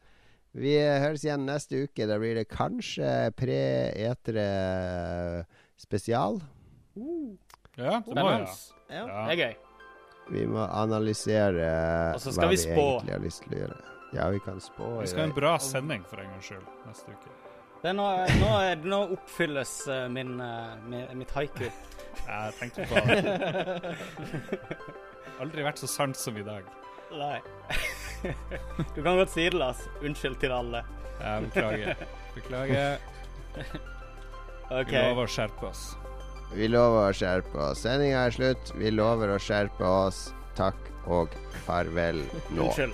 Vi høres igjen neste uke. Da blir det kanskje pre-etere spesial. Ja, det må. Ja. Ja. Det er gøy. Vi må analysere hva vi vi egentlig har lyst til å gjøre. Ja, vi kan spå. Vi skal ha en bra sending for en gangs skyld neste uke. Det er nå, nå, er- nå oppfylles eh, min, eh, mi- mitt haiku. Jeg tenkte på det. Aldri vært så sant som i dag. Nei. Du kan godt si det, Lars. Unnskyld til alle. Jeg beklager. Beklager. Okay. Vi lover å skjerpe oss. Vi lover å skjerpe oss. Sendinga er slutt. Vi lover å skjerpe oss. Takk og farvel nå. Unnskyld.